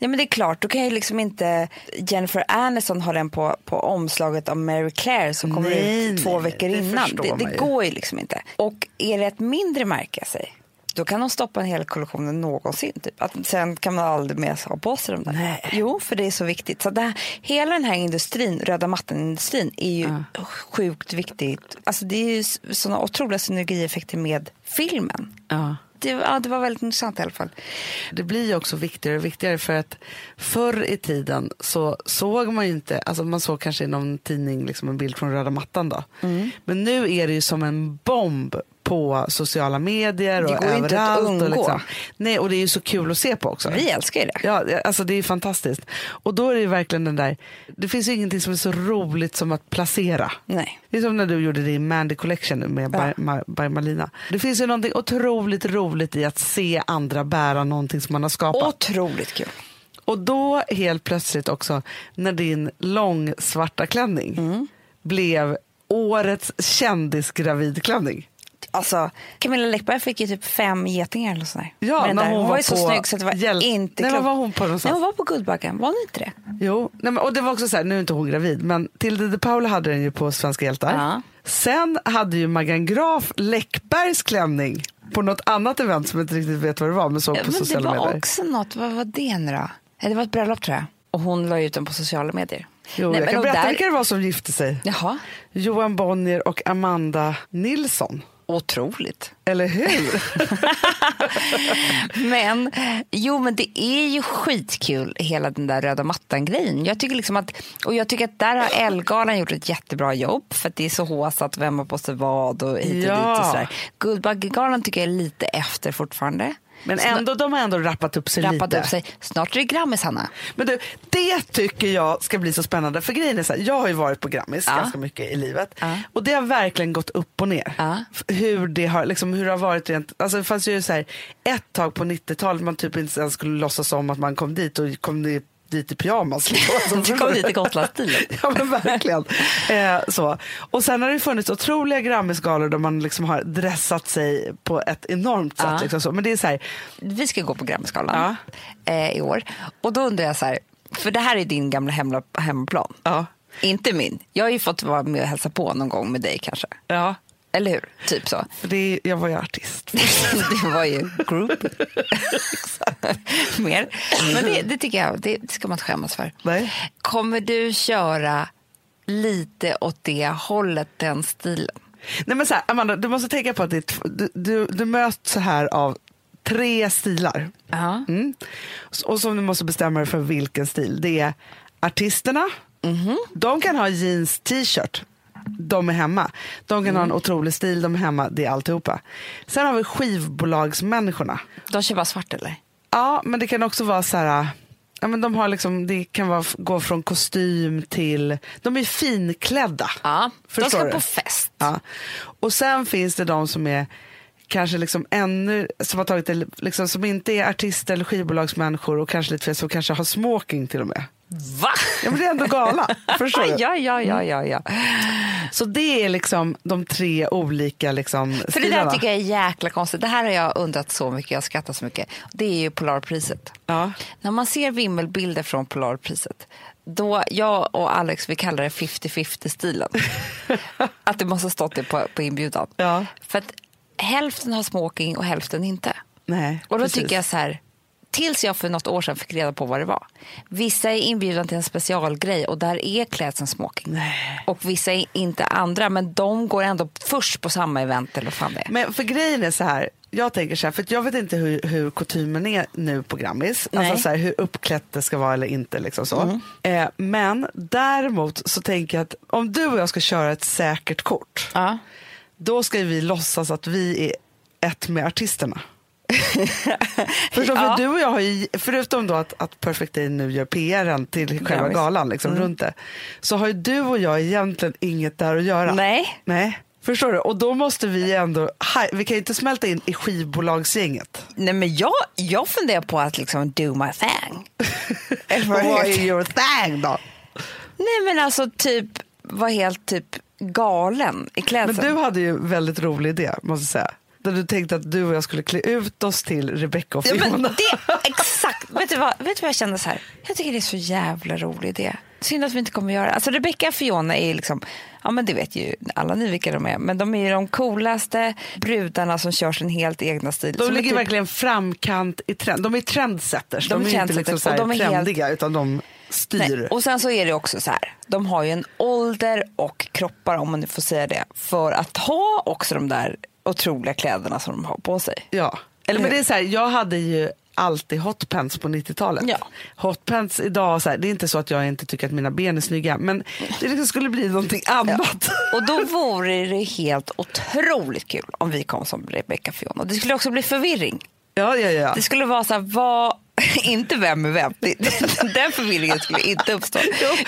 S2: Ja men det är klart, då kan ju liksom inte Jennifer Aniston ha den på, på omslaget av Mary Claire som kommer
S1: Nej,
S2: ut två
S1: nej,
S2: veckor
S1: det
S2: innan. Det, det går ju liksom inte. Och är det ett mindre märke sig, då kan de stoppa en hel kollektionen någonsin. Typ. Att sen kan man aldrig mer ha på sig de där.
S1: Nej.
S2: Jo, för det är så viktigt. Så det här, hela den här industrin, röda mattan-industrin, är ju sjukt viktigt. Alltså det är ju sådana otroliga synergieffekter med filmen.
S1: Ja.
S2: Det, ja, det var väldigt intressant i alla fall.
S1: Det blir ju också viktigare och viktigare för att förr i tiden så såg man ju inte, alltså man såg kanske i någon tidning liksom en bild från röda mattan då.
S2: Mm.
S1: Men nu är det ju som en bomb på sociala medier och
S2: Det går ju inte att
S1: överallt.
S2: undgå.
S1: och, liksom. Nej, och det är ju så kul att se på också.
S2: Vi älskar ju det.
S1: Ja, alltså det är fantastiskt. Och då är det ju verkligen den där, det finns ju ingenting som är så roligt som att placera.
S2: Nej.
S1: Det är som när du gjorde din Mandy Collection med
S2: Ja.
S1: by, Ma- by Malina. Det finns ju någonting otroligt roligt i att se andra bära någonting som man har skapat.
S2: Otroligt kul.
S1: Och då helt plötsligt också när din lång svarta klänning
S2: Mm.
S1: blev årets kändisgravidklänning.
S2: Alltså, Camilla Läckberg fick ju typ fem getingar eller sådär.
S1: Ja, när
S2: där.
S1: hon
S2: var
S1: var
S2: ju så snygg så det var
S1: Hjäl-
S2: inte klokt.
S1: var var hon på någonstans?
S2: Nej, hon var på Guldbaggen, var hon inte det?
S1: Jo, nej, men, och det var också så här, nu är inte hon gravid, men Tilde de Paula hade den ju på Svenska hjältar.
S2: Ja.
S1: Sen hade ju Magan Graf Läckbergs klänning på något annat event som jag inte riktigt vet vad det var, men såg på
S2: Men det
S1: sociala
S2: var
S1: medier.
S2: också något, vad var det nu då? Det var ett bröllop tror jag. Och hon la ut den på sociala medier.
S1: Jo,
S2: Nej,
S1: jag kan berätta
S2: där-
S1: vilka det var som gifte sig.
S2: Jaha,
S1: Johan Bonnier och Amanda Nilsson.
S2: Otroligt.
S1: Eller hur?
S2: Men jo, men det är ju skitkul hela den där röda mattan-grejen. Jag tycker liksom att, och jag tycker att där har Ellegalan gjort ett jättebra jobb för att det är så håsat vem har på sig vad och hit och
S1: Ja.
S2: dit och sådär. Guldbaggegalan tycker jag är lite efter fortfarande.
S1: Men ändå, de har ändå rappat upp sig
S2: rappat
S1: lite.
S2: upp sig. Snart är det Grammis, Hanna.
S1: Men du, det tycker jag ska bli så spännande. För grejen är så här, jag har ju varit på Grammis
S2: Ja.
S1: ganska mycket i livet.
S2: Ja.
S1: Och det har verkligen gått upp och ner.
S2: Ja.
S1: Hur, det har, liksom, hur det har varit rent, alltså det fanns ju så här, ett tag på 90-talet man typ inte ens skulle låtsas om att man kom dit och kom dit dit i pyjamas. Liksom. Alltså,
S2: Du kom dit i Gotlandsstilen.
S1: Ja men verkligen. Eh, så. Och sen har det funnits otroliga Grammisgalor där man liksom har dressat sig på ett enormt sätt.
S2: Ja.
S1: Liksom så. Men det är så här,
S2: Vi ska gå på Grammisgalan eh, i år. Och då undrar jag så här, för det här är din gamla hemla, hemmaplan.
S1: ja,
S2: Inte min. Jag har ju fått vara med och hälsa på någon gång med dig kanske.
S1: ja.
S2: Eller hur? Typ så.
S1: Det jag var ju artist.
S2: det var ju group. Mer. Men det, det tycker jag, det ska man inte skämmas för.
S1: Nej.
S2: Kommer du köra lite åt det hållet, den stilen?
S1: Nej men så här, Amanda, du måste tänka på att det du, du, du möts så här av tre stilar.
S2: Ja.
S1: Mm. Och som du måste bestämma dig för vilken stil. Det är artisterna, de kan ha jeans t-shirt. De är hemma. De kan ha en otrolig stil, de är hemma, det är alltihopa. Sen har vi skivbolagsmänniskorna.
S2: De kör bara svart eller?
S1: Ja, men det kan också vara så här... Ja, men de har liksom, det kan vara, gå från kostym till... De är finklädda.
S2: Ja, de ska
S1: du?
S2: på fest.
S1: Ja. Och sen finns det de som är kanske liksom ännu, som har tagit det, liksom, som inte är artister eller skivbolagsmänniskor och kanske lite fel, som kanske har smoking till och med.
S2: Va?
S1: Ja men det är ändå gala, förstår du?
S2: ja, ja, ja, ja, ja.
S1: Så det är liksom de tre olika liksom
S2: För det
S1: stilarna.
S2: där tycker jag är jäkla konstigt. Det här har jag undrat så mycket, jag skrattar så mycket. Det är ju Polarpriset.
S1: Ja.
S2: När man ser vimmelbilder från Polarpriset, då jag och Alex vi kallar det 50-50-stilen. att det måste ha stått det på, på inbjudan.
S1: Ja.
S2: För att hälften har smoking och hälften inte.
S1: Nej,
S2: Och då
S1: precis.
S2: tycker jag så här, Tills jag för något år sedan fick reda på vad det var. Vissa är inbjudna till en specialgrej och där är klädseln smoking.
S1: Nej.
S2: Och vissa är inte andra, men de går ändå först på samma event eller vad fan det är.
S1: Men för grejen är så här, jag tänker så här, för jag vet inte hur, hur kutymen är nu på Grammis.
S2: Nej.
S1: Alltså så här, hur uppklätt det ska vara eller inte. Liksom så. Eh, men däremot så tänker jag att om du och jag ska köra ett säkert kort,
S2: Ja.
S1: då ska vi låtsas att vi är ett med artisterna. Förstår,
S2: Ja.
S1: för du och jag har ju, förutom då att, att Perfect Day nu gör PRen till själva
S2: Grammis.
S1: galan, liksom, runt det, så har ju du och jag egentligen inget där att göra.
S2: Nej.
S1: Nej. Förstår du? Och då måste vi ändå, vi kan ju inte smälta in i skivbolagsgänget.
S2: Nej, men jag, jag funderar på att liksom do my thing. Vad heter.
S1: är your thing då?
S2: Nej men alltså typ, var helt typ galen i
S1: Men
S2: klädseln.
S1: du hade ju väldigt rolig idé, måste jag säga. Där du tänkte att du och jag skulle klä ut oss till Rebecca och
S2: Ja, men
S1: Fiona.
S2: det, exakt. vet, du vad, vet du vad jag kände så här? Jag tycker det är så jävla rolig idé. Synd att vi inte kommer göra det. Alltså Rebecca och Fiona är liksom, ja men det vet ju alla ni vilka de är, men de är ju de coolaste brudarna som kör sin helt egna stil.
S1: De
S2: Som
S1: ligger
S2: typ-
S1: verkligen framkant i trend. De är trendsetters.
S2: De
S1: De,
S2: är
S1: inte liksom så här
S2: de är helt-
S1: trendiga utan de styr.
S2: Nej. Och sen så är det också så här, de har ju en ålder och kroppar, om man nu får säga det, för att ha också de där otroliga kläderna som de har på sig.
S1: Ja.
S2: Eller
S1: men det är så här, jag hade ju alltid hotpants på 90-talet.
S2: Ja.
S1: Hotpants idag, så här, det är inte så att jag inte tycker att mina ben är snygga men det liksom skulle bli någonting annat.
S2: Och då vore det helt otroligt kul om vi kom som Rebecca Fiona. Det skulle också bli förvirring.
S1: Ja, ja, ja.
S2: Det skulle vara så här, vad, inte vem är vem. Den förvirringen skulle inte uppstå.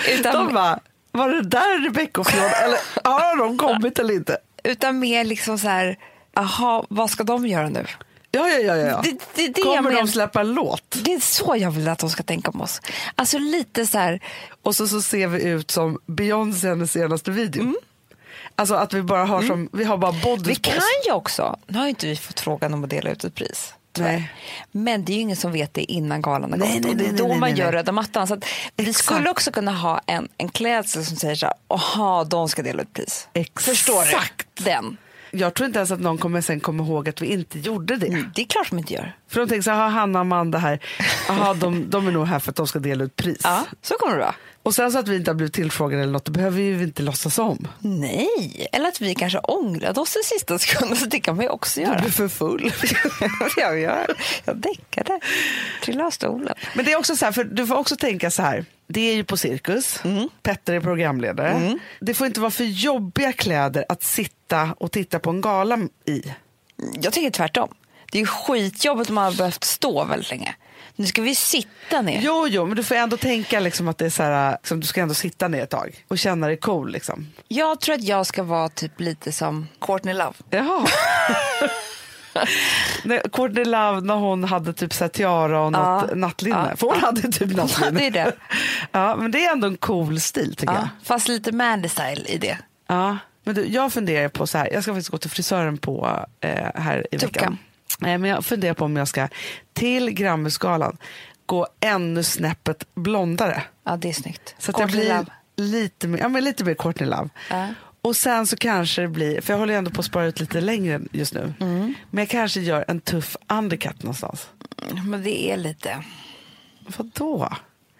S2: Utan,
S1: De bara, var det där Rebecca Fiona eller har de kommit eller inte?
S2: utan mer liksom så här, aha, vad ska de göra nu?
S1: Ja, ja, ja. ja.
S2: Det, det, det,
S1: Kommer
S2: men,
S1: de släppa en låt?
S2: det är så jag vill att de ska tänka om oss. Alltså lite så här,
S1: Och så, så ser vi ut som Beyoncé i hennes senaste video. Alltså att vi bara har som, vi har bara
S2: Mm. vi kan ju också, nu har ju inte vi fått frågan om att dela ut ett pris.
S1: Nej.
S2: Men det är ju ingen som vet det innan galan har
S1: Nej,
S2: gått.
S1: nej,
S2: och det är
S1: nej,
S2: då
S1: nej,
S2: man
S1: nej,
S2: gör
S1: nej.
S2: röda mattan. Så vi skulle också kunna ha en, en klädsel som säger så här, aha, de ska dela ut pris.
S1: Exakt.
S2: Förstår du? Den.
S1: Jag tror inte ens att någon kommer sen komma ihåg att vi inte gjorde det.
S2: Det är klart de inte gör.
S1: För de tänker så här, "Aha, Hanna och Amanda här, aha, de, de är nog här för att de ska dela ut pris.
S2: Ja, så kommer det vara.
S1: Och sen så att vi inte har blivit tillfrågade eller något, det behöver vi ju inte låtsas om.
S2: Nej, eller att vi kanske ångrade oss i sista sekunden, så det kan man ju också
S1: Du
S2: göra.
S1: blir för full.
S2: jag gör. Jag däckade. Trillade av stolen.
S1: Men det är också så här, för du får också tänka så här. Det är ju på Cirkus,
S2: Mm.
S1: Petter är programledare. Det får inte vara för jobbiga kläder att sitta och titta på en gala i.
S2: Jag tycker tvärtom. Det är skitjobbigt om man har behövt stå väldigt länge. Nu ska vi sitta ner.
S1: Jo, jo, men du får ändå tänka liksom att det är så här, liksom, du ska ändå sitta ner ett tag och känna dig cool. Liksom.
S2: Jag tror att jag ska vara typ lite som Courtney Love.
S1: Jaha. Nej, Courtney Love när hon hade typ så här tiara och något
S2: Ja,
S1: nattlinne.
S2: ja,
S1: För hon
S2: ja.
S1: hade typ nattlinne.
S2: ju det.
S1: Ja, men det är ändå en cool stil tycker jag.
S2: Ja, fast lite Mandy style i det.
S1: Ja, men du, jag funderar på så här, jag ska faktiskt gå till frisören på eh, här i
S2: Tucka.
S1: veckan. Nej, men jag funderar på om jag ska till Grammisgalan gå ännu snäppet blondare.
S2: Ja, det är snyggt.
S1: Så att jag blir lite mer, ja, men lite mer Courtney Love.
S2: Ja.
S1: Och sen så kanske det blir, för jag håller ju ändå på att spara ut lite längre just nu.
S2: Mm.
S1: Men jag kanske gör en tuff undercut någonstans.
S2: Men det är lite...
S1: Vadå?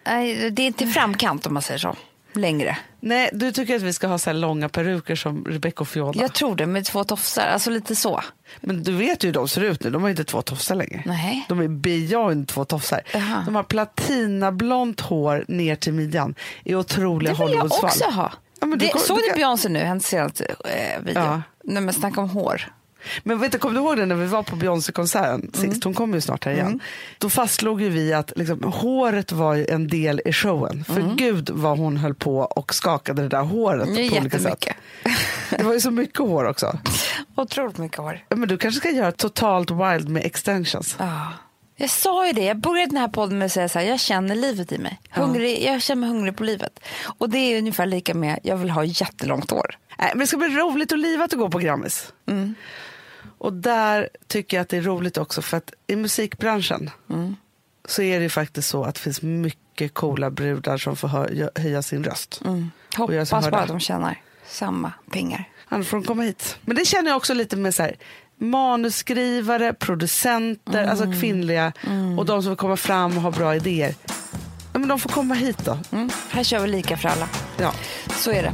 S2: Nej, det är inte framkant om man säger så. Längre.
S1: Nej, du tycker att vi ska ha så här långa peruker som Rebecca och Fiona.
S2: Jag tror det, med två tofsar. Alltså lite så.
S1: Men du vet ju hur de ser ut nu, de har inte två tofsar längre.
S2: Nej.
S1: De är beyond två tofsar.
S2: Jaha.
S1: De har platinablont hår ner till midjan i otroliga
S2: Det vill jag
S1: Hollywoodsfall.
S2: också ha.
S1: Ja,
S2: det,
S1: kom-
S2: såg
S1: du kan-
S2: Beyoncé nu, hennes senaste eh, video?
S1: Ja.
S2: Nej men snacka om hår.
S1: Men vet du, kommer du ihåg det när vi var på Beyoncé-konserten
S2: Mm.
S1: sist? Hon kommer ju snart här igen. Då fastslog ju vi att liksom, håret var en del i showen. För gud vad hon höll på och skakade det där håret
S2: Mm. Det
S1: på olika sätt. Det var ju så mycket hår också.
S2: Otroligt mycket hår.
S1: Men du kanske ska göra totalt wild med extensions.
S2: Ja. Jag sa ju det, jag började den här podden med att säga så här, jag känner livet i mig. Hungrig, Jag känner mig hungrig på livet. Och det är ungefär lika med, jag vill ha jättelångt hår.
S1: Nej, men det ska bli roligt och livat att gå på Grammis.
S2: Mm.
S1: Och där tycker jag att det är roligt också för att i musikbranschen
S2: Mm.
S1: så är det ju faktiskt så att det finns mycket coola brudar som får hö- höja sin röst.
S2: Mm. Hoppas bara att de tjänar samma pengar.
S1: Annars får de komma hit. Men det känner jag också lite med så här, manusskrivare, producenter, alltså
S6: Mm.
S1: kvinnliga och de som vill komma fram och ha bra idéer. Ja, men de får komma hit då.
S6: Mm. Här kör vi lika för alla.
S1: Ja.
S6: Så är det.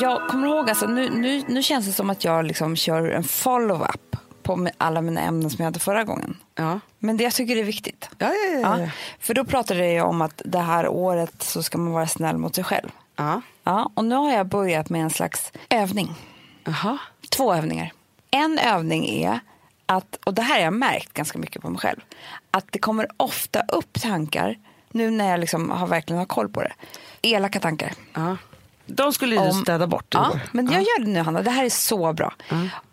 S2: Jag kommer ihåg, alltså, nu, nu, nu känns det som att jag liksom kör en follow-up på alla mina ämnen som jag hade förra gången.
S1: Ja.
S2: Men det jag tycker det är viktigt.
S1: Ja, ja, ja.
S2: För då pratade jag om att det här året så ska man vara snäll mot sig själv.
S1: ja.
S2: Ja, och nu har jag börjat med en slags övning.
S1: Jaha.
S2: Två övningar. En övning är att, och det här har jag märkt ganska mycket på mig själv, att det kommer ofta upp tankar, nu när jag liksom har verkligen har koll på det, elaka tankar.
S1: Ja. De skulle ju du
S2: Om-
S1: städa bort
S2: Ja, men jag gör det nu Hanna, det här är så bra.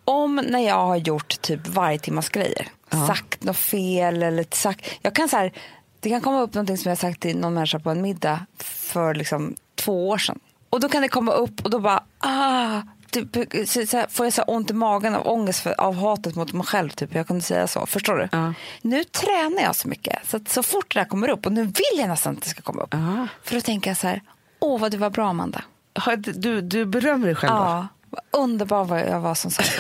S2: Om när jag har gjort typ varje timmas grejer, sagt något fel eller sagt, jag kan så här, det kan komma upp någonting som jag sagt till någon människa på en middag för liksom två år sedan. Och då kan det komma upp och då bara, ah, typ, så, så här, får jag så här ont i magen av ångest för, av hatet mot mig själv. Typ. Jag kunde säga så, förstår du?
S1: Ja.
S2: Nu tränar jag så mycket så att så fort det där kommer upp, och nu vill jag nästan att det ska komma upp.
S1: Ja.
S2: För då tänker jag så här, åh vad du var bra Amanda.
S1: Du, du berömmer dig själv?
S2: Ja, underbar vad jag var som sagt.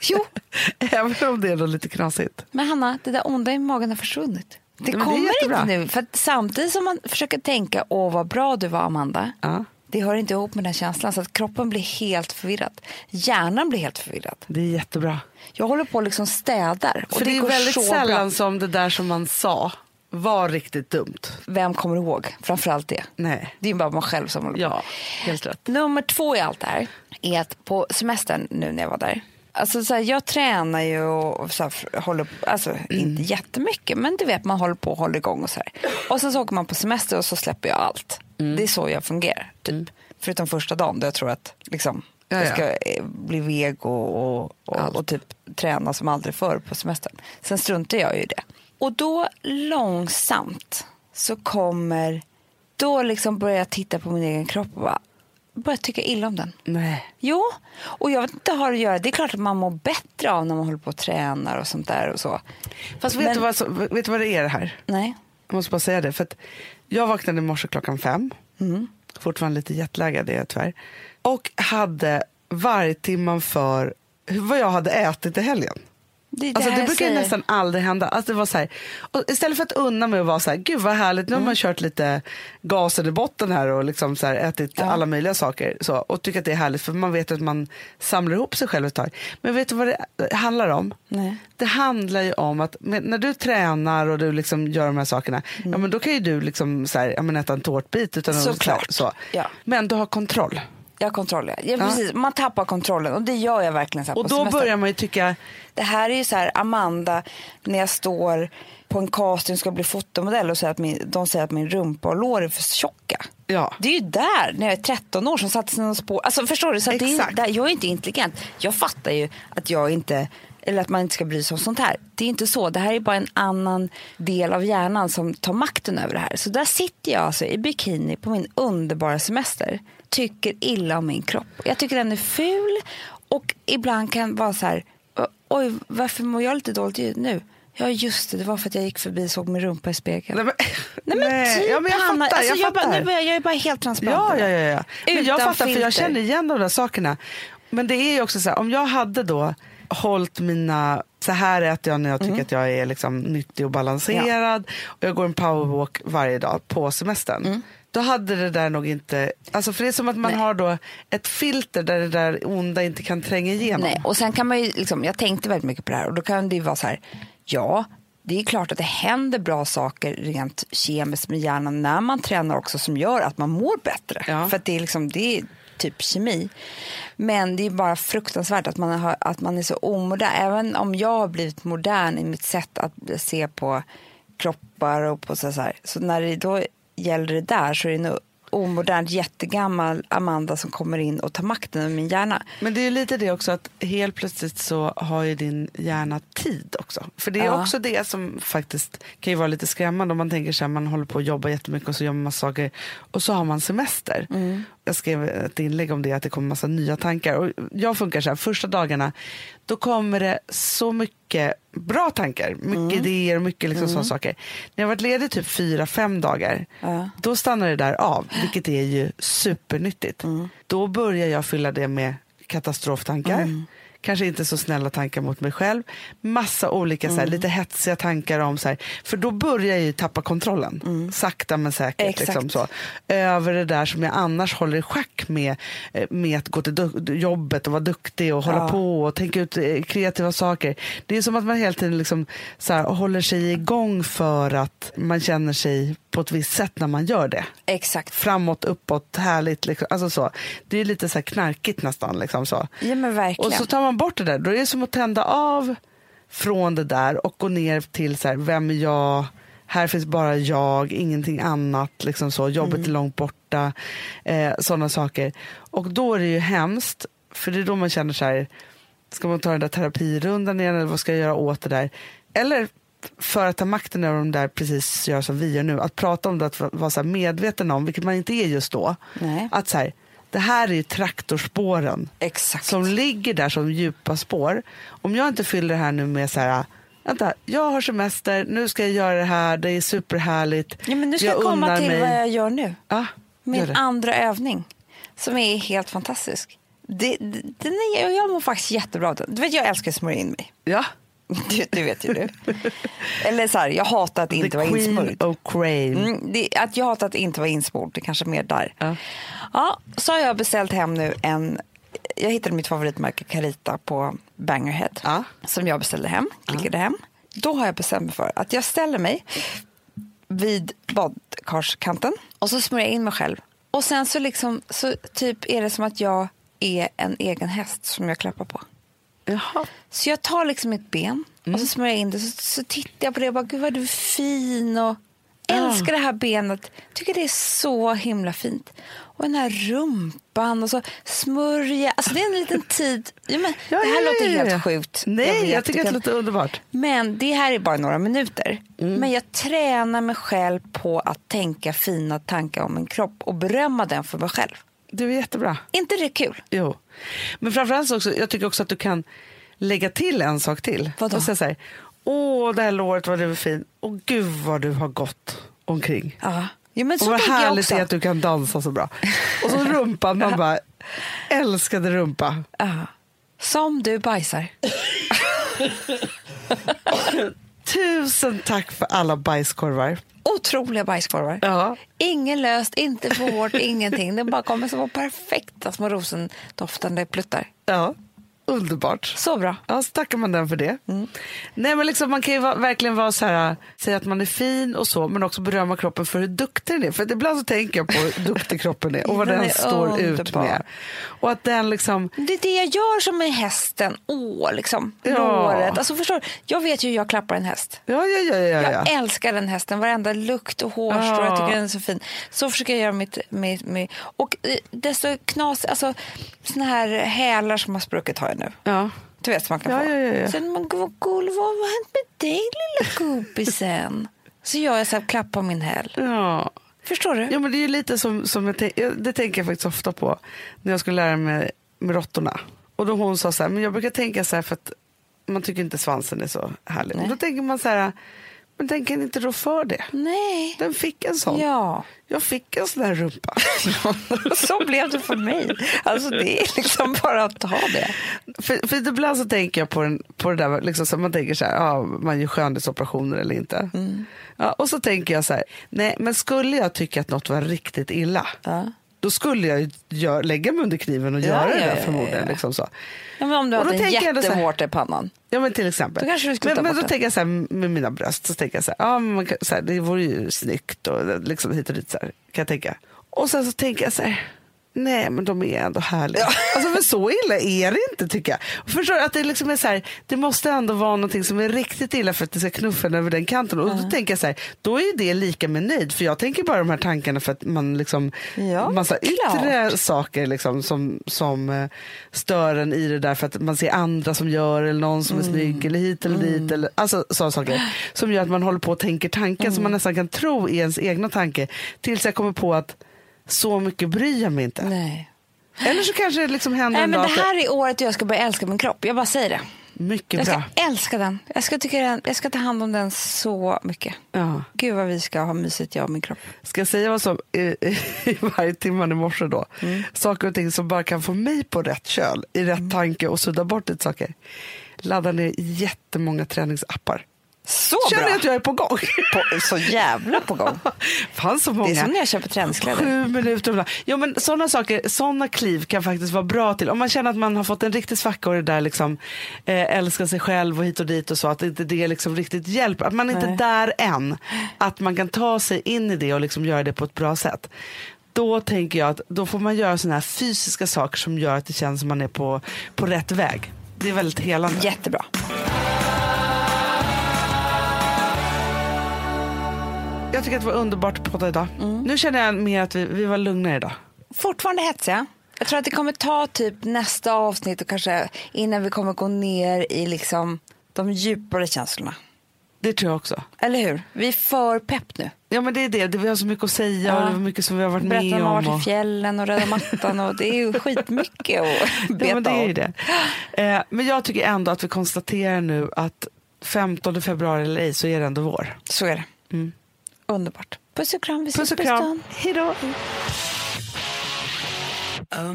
S2: jo,
S1: Även om det är lite knasigt.
S2: men Hanna, det där onda i magen har försvunnit. Det
S1: men det är
S2: kommer
S1: jättebra.
S2: inte nu. För samtidigt som man försöker tänka, åh vad bra du var Amanda.
S1: Ja.
S2: Det hör inte ihop med den känslan så att kroppen blir helt förvirrad. Hjärnan blir helt förvirrad.
S1: Det är jättebra.
S2: Jag håller på och liksom städar.
S1: För det, är
S2: går
S1: väldigt sällan
S2: bra.
S1: som det där som man sa var riktigt dumt.
S2: Vem kommer ihåg? Framförallt det.
S1: Nej.
S2: Det är bara man själv som håller på.
S1: Ja, helt rätt.
S2: Nummer två i allt det här är att på semestern nu när jag var där. Alltså så här, jag tränar ju och så här, håller alltså inte jättemycket men du vet man håller på och håller igång och så här. Och sen så åker man på semester och så släpper jag allt. Det är så jag fungerar typ. Förutom första dagen då jag tror att liksom
S1: Ja,
S2: jag
S1: ja.
S2: ska eh, bli vego och, och, och typ träna som aldrig förr på semestern. Sen struntar jag ju i det. Och då långsamt så kommer, då liksom börjar jag titta på min egen kropp och bara börjar tycka illa om den.
S1: Nej.
S2: Jo, och jag vet inte har att göra. Det är klart att man mår bättre av när man håller på och tränar och sånt där och så.
S1: Fast vet,
S2: Men-
S1: du vad, så- vet du vad det är det här?
S2: Nej.
S1: Jag måste bara säga det. För att jag vaknade i morse klockan fem.
S2: Mm.
S1: Fortfarande lite jetlaggad är jag tyvärr. Och hade vargtimman för vad jag hade ätit i helgen.
S2: Det,
S1: Alltså, det brukar nästan aldrig hända. Alltså, det var så här, istället för att unna mig och vara så här, gud vad härligt, nu har
S2: Mm.
S1: man kört lite gasen i botten här och liksom så här, ätit
S2: Ja.
S1: alla möjliga saker så, och tycker att det är härligt för man vet att man samlar ihop sig själv ett tag. Men vet du vad det handlar om?
S2: Nej.
S1: Det handlar ju om att när du tränar och du liksom gör de här sakerna, ja, men då kan ju du liksom så här, ja, men äta en tårtbit utan att-
S2: Såklart.
S1: så.
S2: Ja.
S1: Men du har kontroll.
S2: Ja. Ja,
S1: Ja.
S2: precis. Man tappar kontrollen och det gör jag verkligen så
S1: Och då
S2: semestern.
S1: börjar man ju tycka,
S2: Det här är ju så här, Amanda, när jag står på en casting och ska bli fotomodell och säger att min, de säger att min rumpa och lår är för tjocka.
S1: ja.
S2: Det är ju där, när jag är 13 år, som satte någon spår. Alltså förstår du? Så det är, där, jag är inte intelligent. Jag fattar ju att jag inte, eller att man inte ska bry sig om sånt här. Det är inte så. Det här är bara en annan del av hjärnan som tar makten över det här. Så där sitter jag alltså i bikini på min underbara semester. Tycker illa om min kropp. Jag tycker den är ful och ibland kan vara så här, oj varför mår jag lite dåligt nu? Ja just det, det var för att jag gick förbi och såg min rumpa i spegeln.
S1: Nej, men,
S2: Nej men typ
S1: ja, men jag
S2: Hanna,
S1: fattar.
S2: alltså,
S1: jag
S2: jag, bara, nu börjar, jag är bara helt transparent.
S1: Ja, ja, ja. ja. Men jag fattar, för jag
S2: filter.
S1: känner igen de där sakerna. Men det är ju också så här, om jag hade då hållit mina, så här äter jag när jag tycker
S2: Mm.
S1: att jag är liksom nyttig och balanserad och jag går en powerwalk varje dag på semestern.
S2: Mm.
S1: Då hade det där nog inte... Alltså för det är som att man
S2: Nej.
S1: har då ett filter där det där onda inte kan tränga igenom.
S2: Nej, och sen kan man ju, liksom, jag tänkte väldigt mycket på det här och då kan det ju vara så här, ja, det är klart att det händer bra saker rent kemiskt med hjärnan när man tränar också som gör att man mår bättre.
S1: Ja.
S2: För det är, liksom, det är typ kemi. Men det är bara fruktansvärt att man, har, att man är så omodern. Även om jag har blivit modern i mitt sätt att se på kroppar och på så här. Så när det då gäller det där så är det nog omodernt jättegammal Amanda som kommer in och tar makten över min hjärna.
S1: Men det är ju lite det också att helt plötsligt så har ju din hjärna tid också. För det är
S2: Ja.
S1: också det som faktiskt kan ju vara lite skrämmande om man tänker sig att man håller på att jobba jättemycket och så gör man massa saker och så har man semester. Jag skrev ett inlägg om det att det kommer massa nya tankar och jag funkar så här första dagarna då kommer det så mycket bra tankar, mycket idéer och mycket liksom sådana saker. När jag varit ledig typ fyra, fem dagar
S2: Ja.
S1: då stannar det där av, vilket är ju supernyttigt. Då börjar jag fylla det med katastroftankar. Kanske inte så snälla tankar mot mig själv. Massa olika så här, lite hetsiga tankar om så här, för då börjar jag ju tappa kontrollen. Sakta men säkert.
S2: Exakt.
S1: Liksom så. Över det där som jag annars håller i schack med, eh, med att gå till jobbet och vara duktig och hålla
S2: Ja.
S1: på och tänka ut eh, kreativa saker. Det är som att man hela tiden liksom så här, håller sig igång för att man känner sig på ett visst sätt när man gör det
S2: Exakt.
S1: framåt, uppåt, härligt. Liksom. Alltså så. Det är lite så här knarkigt nästan. Liksom så.
S2: Ja men verkligen.
S1: Och så tar man bort det där. Då är det som att tända av från det där och gå ner till så här, vem är jag? Här finns bara jag, ingenting annat. Liksom så. Jobbet
S2: Mm.
S1: är långt borta. Eh, Sådana saker. Och då är det ju hemskt. För det är då man känner så här, ska man ta den där terapirundan igen eller vad ska jag göra åt det där? Eller för att ta makten över de där precis göra som vi gör nu. Att prata om det, att vara så medveten om, vilket man inte är just då.
S2: Nej.
S1: Att så här, det här är ju traktorspåren
S2: Exakt.
S1: som ligger där som djupa spår. Om jag inte fyller det här nu med så här, vänta, jag har semester, nu ska jag göra det här, det är superhärligt.
S2: ja, men nu ska
S1: jag
S2: jag, komma till
S1: mig.
S2: vad jag gör nu.
S1: Ja, gör
S2: Min
S1: det.
S2: andra övning som är helt fantastisk. Det, det, den är, jag mår faktiskt jättebra av den. Du vet, jag älskar att smörja in mig.
S1: Ja.
S2: Det, det vet ju du. Eller så här, jag hatar att inte
S1: The
S2: vara insmord.
S1: of.
S2: Mm, det, att jag hatar att inte vara insmord, det är kanske mer där.
S1: Ja.
S2: Ja, så har jag beställt hem nu en, jag hittade mitt favoritmärke Carita på Bangerhead.
S1: Ja.
S2: Som jag beställde hem, klickade hem. Då har jag bestämt mig för att jag ställer mig vid badkarskanten och så smörjer jag in mig själv. Och sen så liksom, så typ är det som att jag är en egen häst som jag klappar på.
S1: Jaha.
S2: Så jag tar liksom mitt ben och så smörjer jag in det. Så, så tittar jag på det och bara, gud vad du är fin. Och älskar det här benet. Tycker det är så himla fint. Och den här rumpan och så smörja. Alltså det är en liten tid. Ja, men,
S1: Ja,
S2: det här
S1: ja,
S2: låter
S1: ja, ja.
S2: helt sjukt.
S1: Nej,
S2: vet,
S1: jag, tycker det låter underbart.
S2: Men det här är bara några minuter.
S1: Mm.
S2: Men jag tränar mig själv på att tänka fina tankar om min kropp och berömma den för mig själv.
S1: Du är jättebra.
S2: inte det kul?
S1: Jo. Men framförallt så också, jag tycker också att du kan lägga till en sak till.
S2: Vadå?
S1: Och säga så här, åh det här låret vad du är fin. Och gud vad du har gått omkring.
S2: Ja. Ja, men
S1: Och
S2: så
S1: vad
S2: tänker jag
S1: härligt
S2: också.
S1: det är att du kan dansa så bra. Och så rumpan, man bara älskade rumpa.
S2: Ja. Som du bajsar.
S1: Tusen tack för alla bajskorvar.
S2: Otroliga bajskorvar.
S1: Ja.
S2: Ingen löst, inte hårt, ingenting. Det bara kommer som perfekta små rosendoftande pluttar.
S1: Ja, underbart.
S2: Så bra.
S1: Ja, så tackar man den för det.
S2: Mm.
S1: Nej, men liksom, man kan ju va- verkligen vara så här, säga att man är fin och så, men också berömma kroppen för hur duktig den är. För ibland så tänker jag på hur duktig kroppen är och vad
S2: Den
S1: den, står ut
S2: underbar.
S1: med. Och att den liksom,
S2: Det är det jag gör som med hästen. Åh, liksom.
S1: Ja.
S2: Låret. Alltså, förstår, du? jag vet ju hur jag klappar en häst.
S1: ja, ja, ja, ja.
S2: Jag
S1: ja.
S2: älskar den hästen, varenda lukt och hårstrå.
S1: Ja.
S2: Jag tycker den är så fin. Så försöker jag göra mitt... Med, med, och eh, desto knas... Alltså, såna här hälar som har spruckit har jag nu.
S1: ja.
S2: Du vet som man kan
S1: Ja,
S2: få.
S1: ja, ja, ja.
S2: Sen man går cool, vad har hänt med dig lilla kompisen? så gör jag så här, klapp på min häl.
S1: ja.
S2: Förstår du?
S1: Ja, men det är ju lite som, som jag- det tänker jag faktiskt ofta på när jag skulle lära mig med råttorna. Och då hon sa så här, men jag brukar tänka så här för att man tycker inte svansen är så härlig.
S2: Nej.
S1: Och då tänker man så här, Men den kan inte rå för det.
S2: Nej.
S1: Den fick en sån.
S2: Ja.
S1: Jag fick en sån här rumpa.
S2: Så blev det för mig. Alltså det är liksom bara att ta det.
S1: för, för ibland så tänker jag på, den, på det där, liksom, så man tänker så här, ja, man gör skönhetsoperationer eller inte.
S2: Mm.
S1: Ja, och så tänker jag så här, nej men skulle jag tycka att något var riktigt illa,
S2: Ja.
S1: Då skulle jag gör, lägga mig under kniven och
S2: Ja,
S1: göra det
S2: ja,
S1: där
S2: ja,
S1: förmodligen. Liksom så.
S2: Ja, men om du
S1: Och
S2: hade en jättehårt i pannan.
S1: Ja men till exempel.
S2: Då kanske du skulle
S1: men men då
S2: det.
S1: tänker jag så här, med mina bröst, så tänker jag så här, ja, men kan, så här, det vore ju snyggt och liksom hit och dit så här, kan jag tänka. Och sen så tänker jag så här, nej men de är ändå härliga. Alltså men så illa är det inte tycker jag. Förstår du att det liksom är så här, det måste ändå vara någonting som är riktigt illa för att det ska knuffa en över den kanten. Och då tänker jag så här, då är det lika med nöjd. För jag tänker bara de här tankarna för att man liksom,
S2: Ja,
S1: massa
S2: klart.
S1: yttre saker liksom, som, som eh, stör en i det där för att man ser andra som gör eller någon som är
S2: Mm.
S1: snygg eller hit eller dit. Eller, alltså sådana saker som gör att man håller på och tänker tankar som
S2: Mm.
S1: man nästan kan tro är ens egna tanke tills jag kommer på att så mycket bryr jag mig inte.
S2: Nej.
S1: Eller så kanske det liksom händer
S2: Nej,
S1: en
S2: men
S1: dag
S2: det här är året jag ska börja älska min kropp. Jag bara säger det.
S1: mycket
S2: Jag
S1: bra.
S2: ska älska den. Jag ska, tycka den. jag ska ta hand om den så mycket.
S1: Ja.
S2: Gud vad vi ska ha mysigt jag och min kropp.
S1: Ska jag säga vad som i, i varje timme i morse då?
S2: Mm.
S1: Saker och ting som bara kan få mig på rätt köl, i rätt
S2: Mm.
S1: tanke och sudda bort lite saker. Ladda ner jättemånga träningsappar.
S2: Så
S1: Känner
S2: bra.
S1: jag att jag är på gång.
S2: På, så jävla på gång.
S1: Fanns så många.
S2: Det är som när jag köper träningskläder.
S1: Sju minuter. ibland. Jo, men sådana saker, sådana kliv kan faktiskt vara bra till. Om man känner att man har fått en riktig svacka och det där liksom, eh, älskar sig själv och hit och dit och så, att inte det liksom riktigt hjälper. Att man inte är där än. Att man kan ta sig in i det och liksom göra det på ett bra sätt. Då tänker jag att då får man göra sådana här fysiska saker som gör att det känns som man är på, på rätt väg. Det är väldigt helande.
S2: Jättebra.
S1: Jag tycker att det var underbart att podda idag.
S2: Mm.
S1: Nu känner jag mer att vi, vi var lugnare idag.
S2: Fortfarande hetsiga. Jag tror att det kommer ta typ nästa avsnitt och kanske innan vi kommer gå ner i liksom de djupare känslorna.
S1: Det tror jag också.
S2: Eller hur? Vi är för pepp nu.
S1: Ja men det är det, det vi har så mycket att säga
S2: Ja.
S1: och mycket som vi har varit
S2: Berätta
S1: med
S2: om man har
S1: om.
S2: varit
S1: Och...
S2: i fjällen och röda mattan och det är ju skitmycket att beta
S1: Ja, men det är det. Eh, men jag tycker ändå att vi konstaterar nu att 15 februari eller ej så är det ändå vår.
S2: Så är det.
S1: Mm.
S2: Underbart. Puss och kram. Vi
S1: Puss
S2: ses
S1: och
S2: på
S1: kram.
S2: stan.
S1: Hej då.
S7: Oh,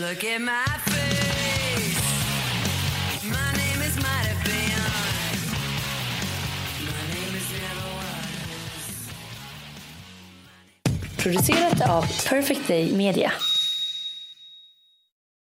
S7: look at my face. My name is might. My name is.
S8: Producerat av Perfect Day Media.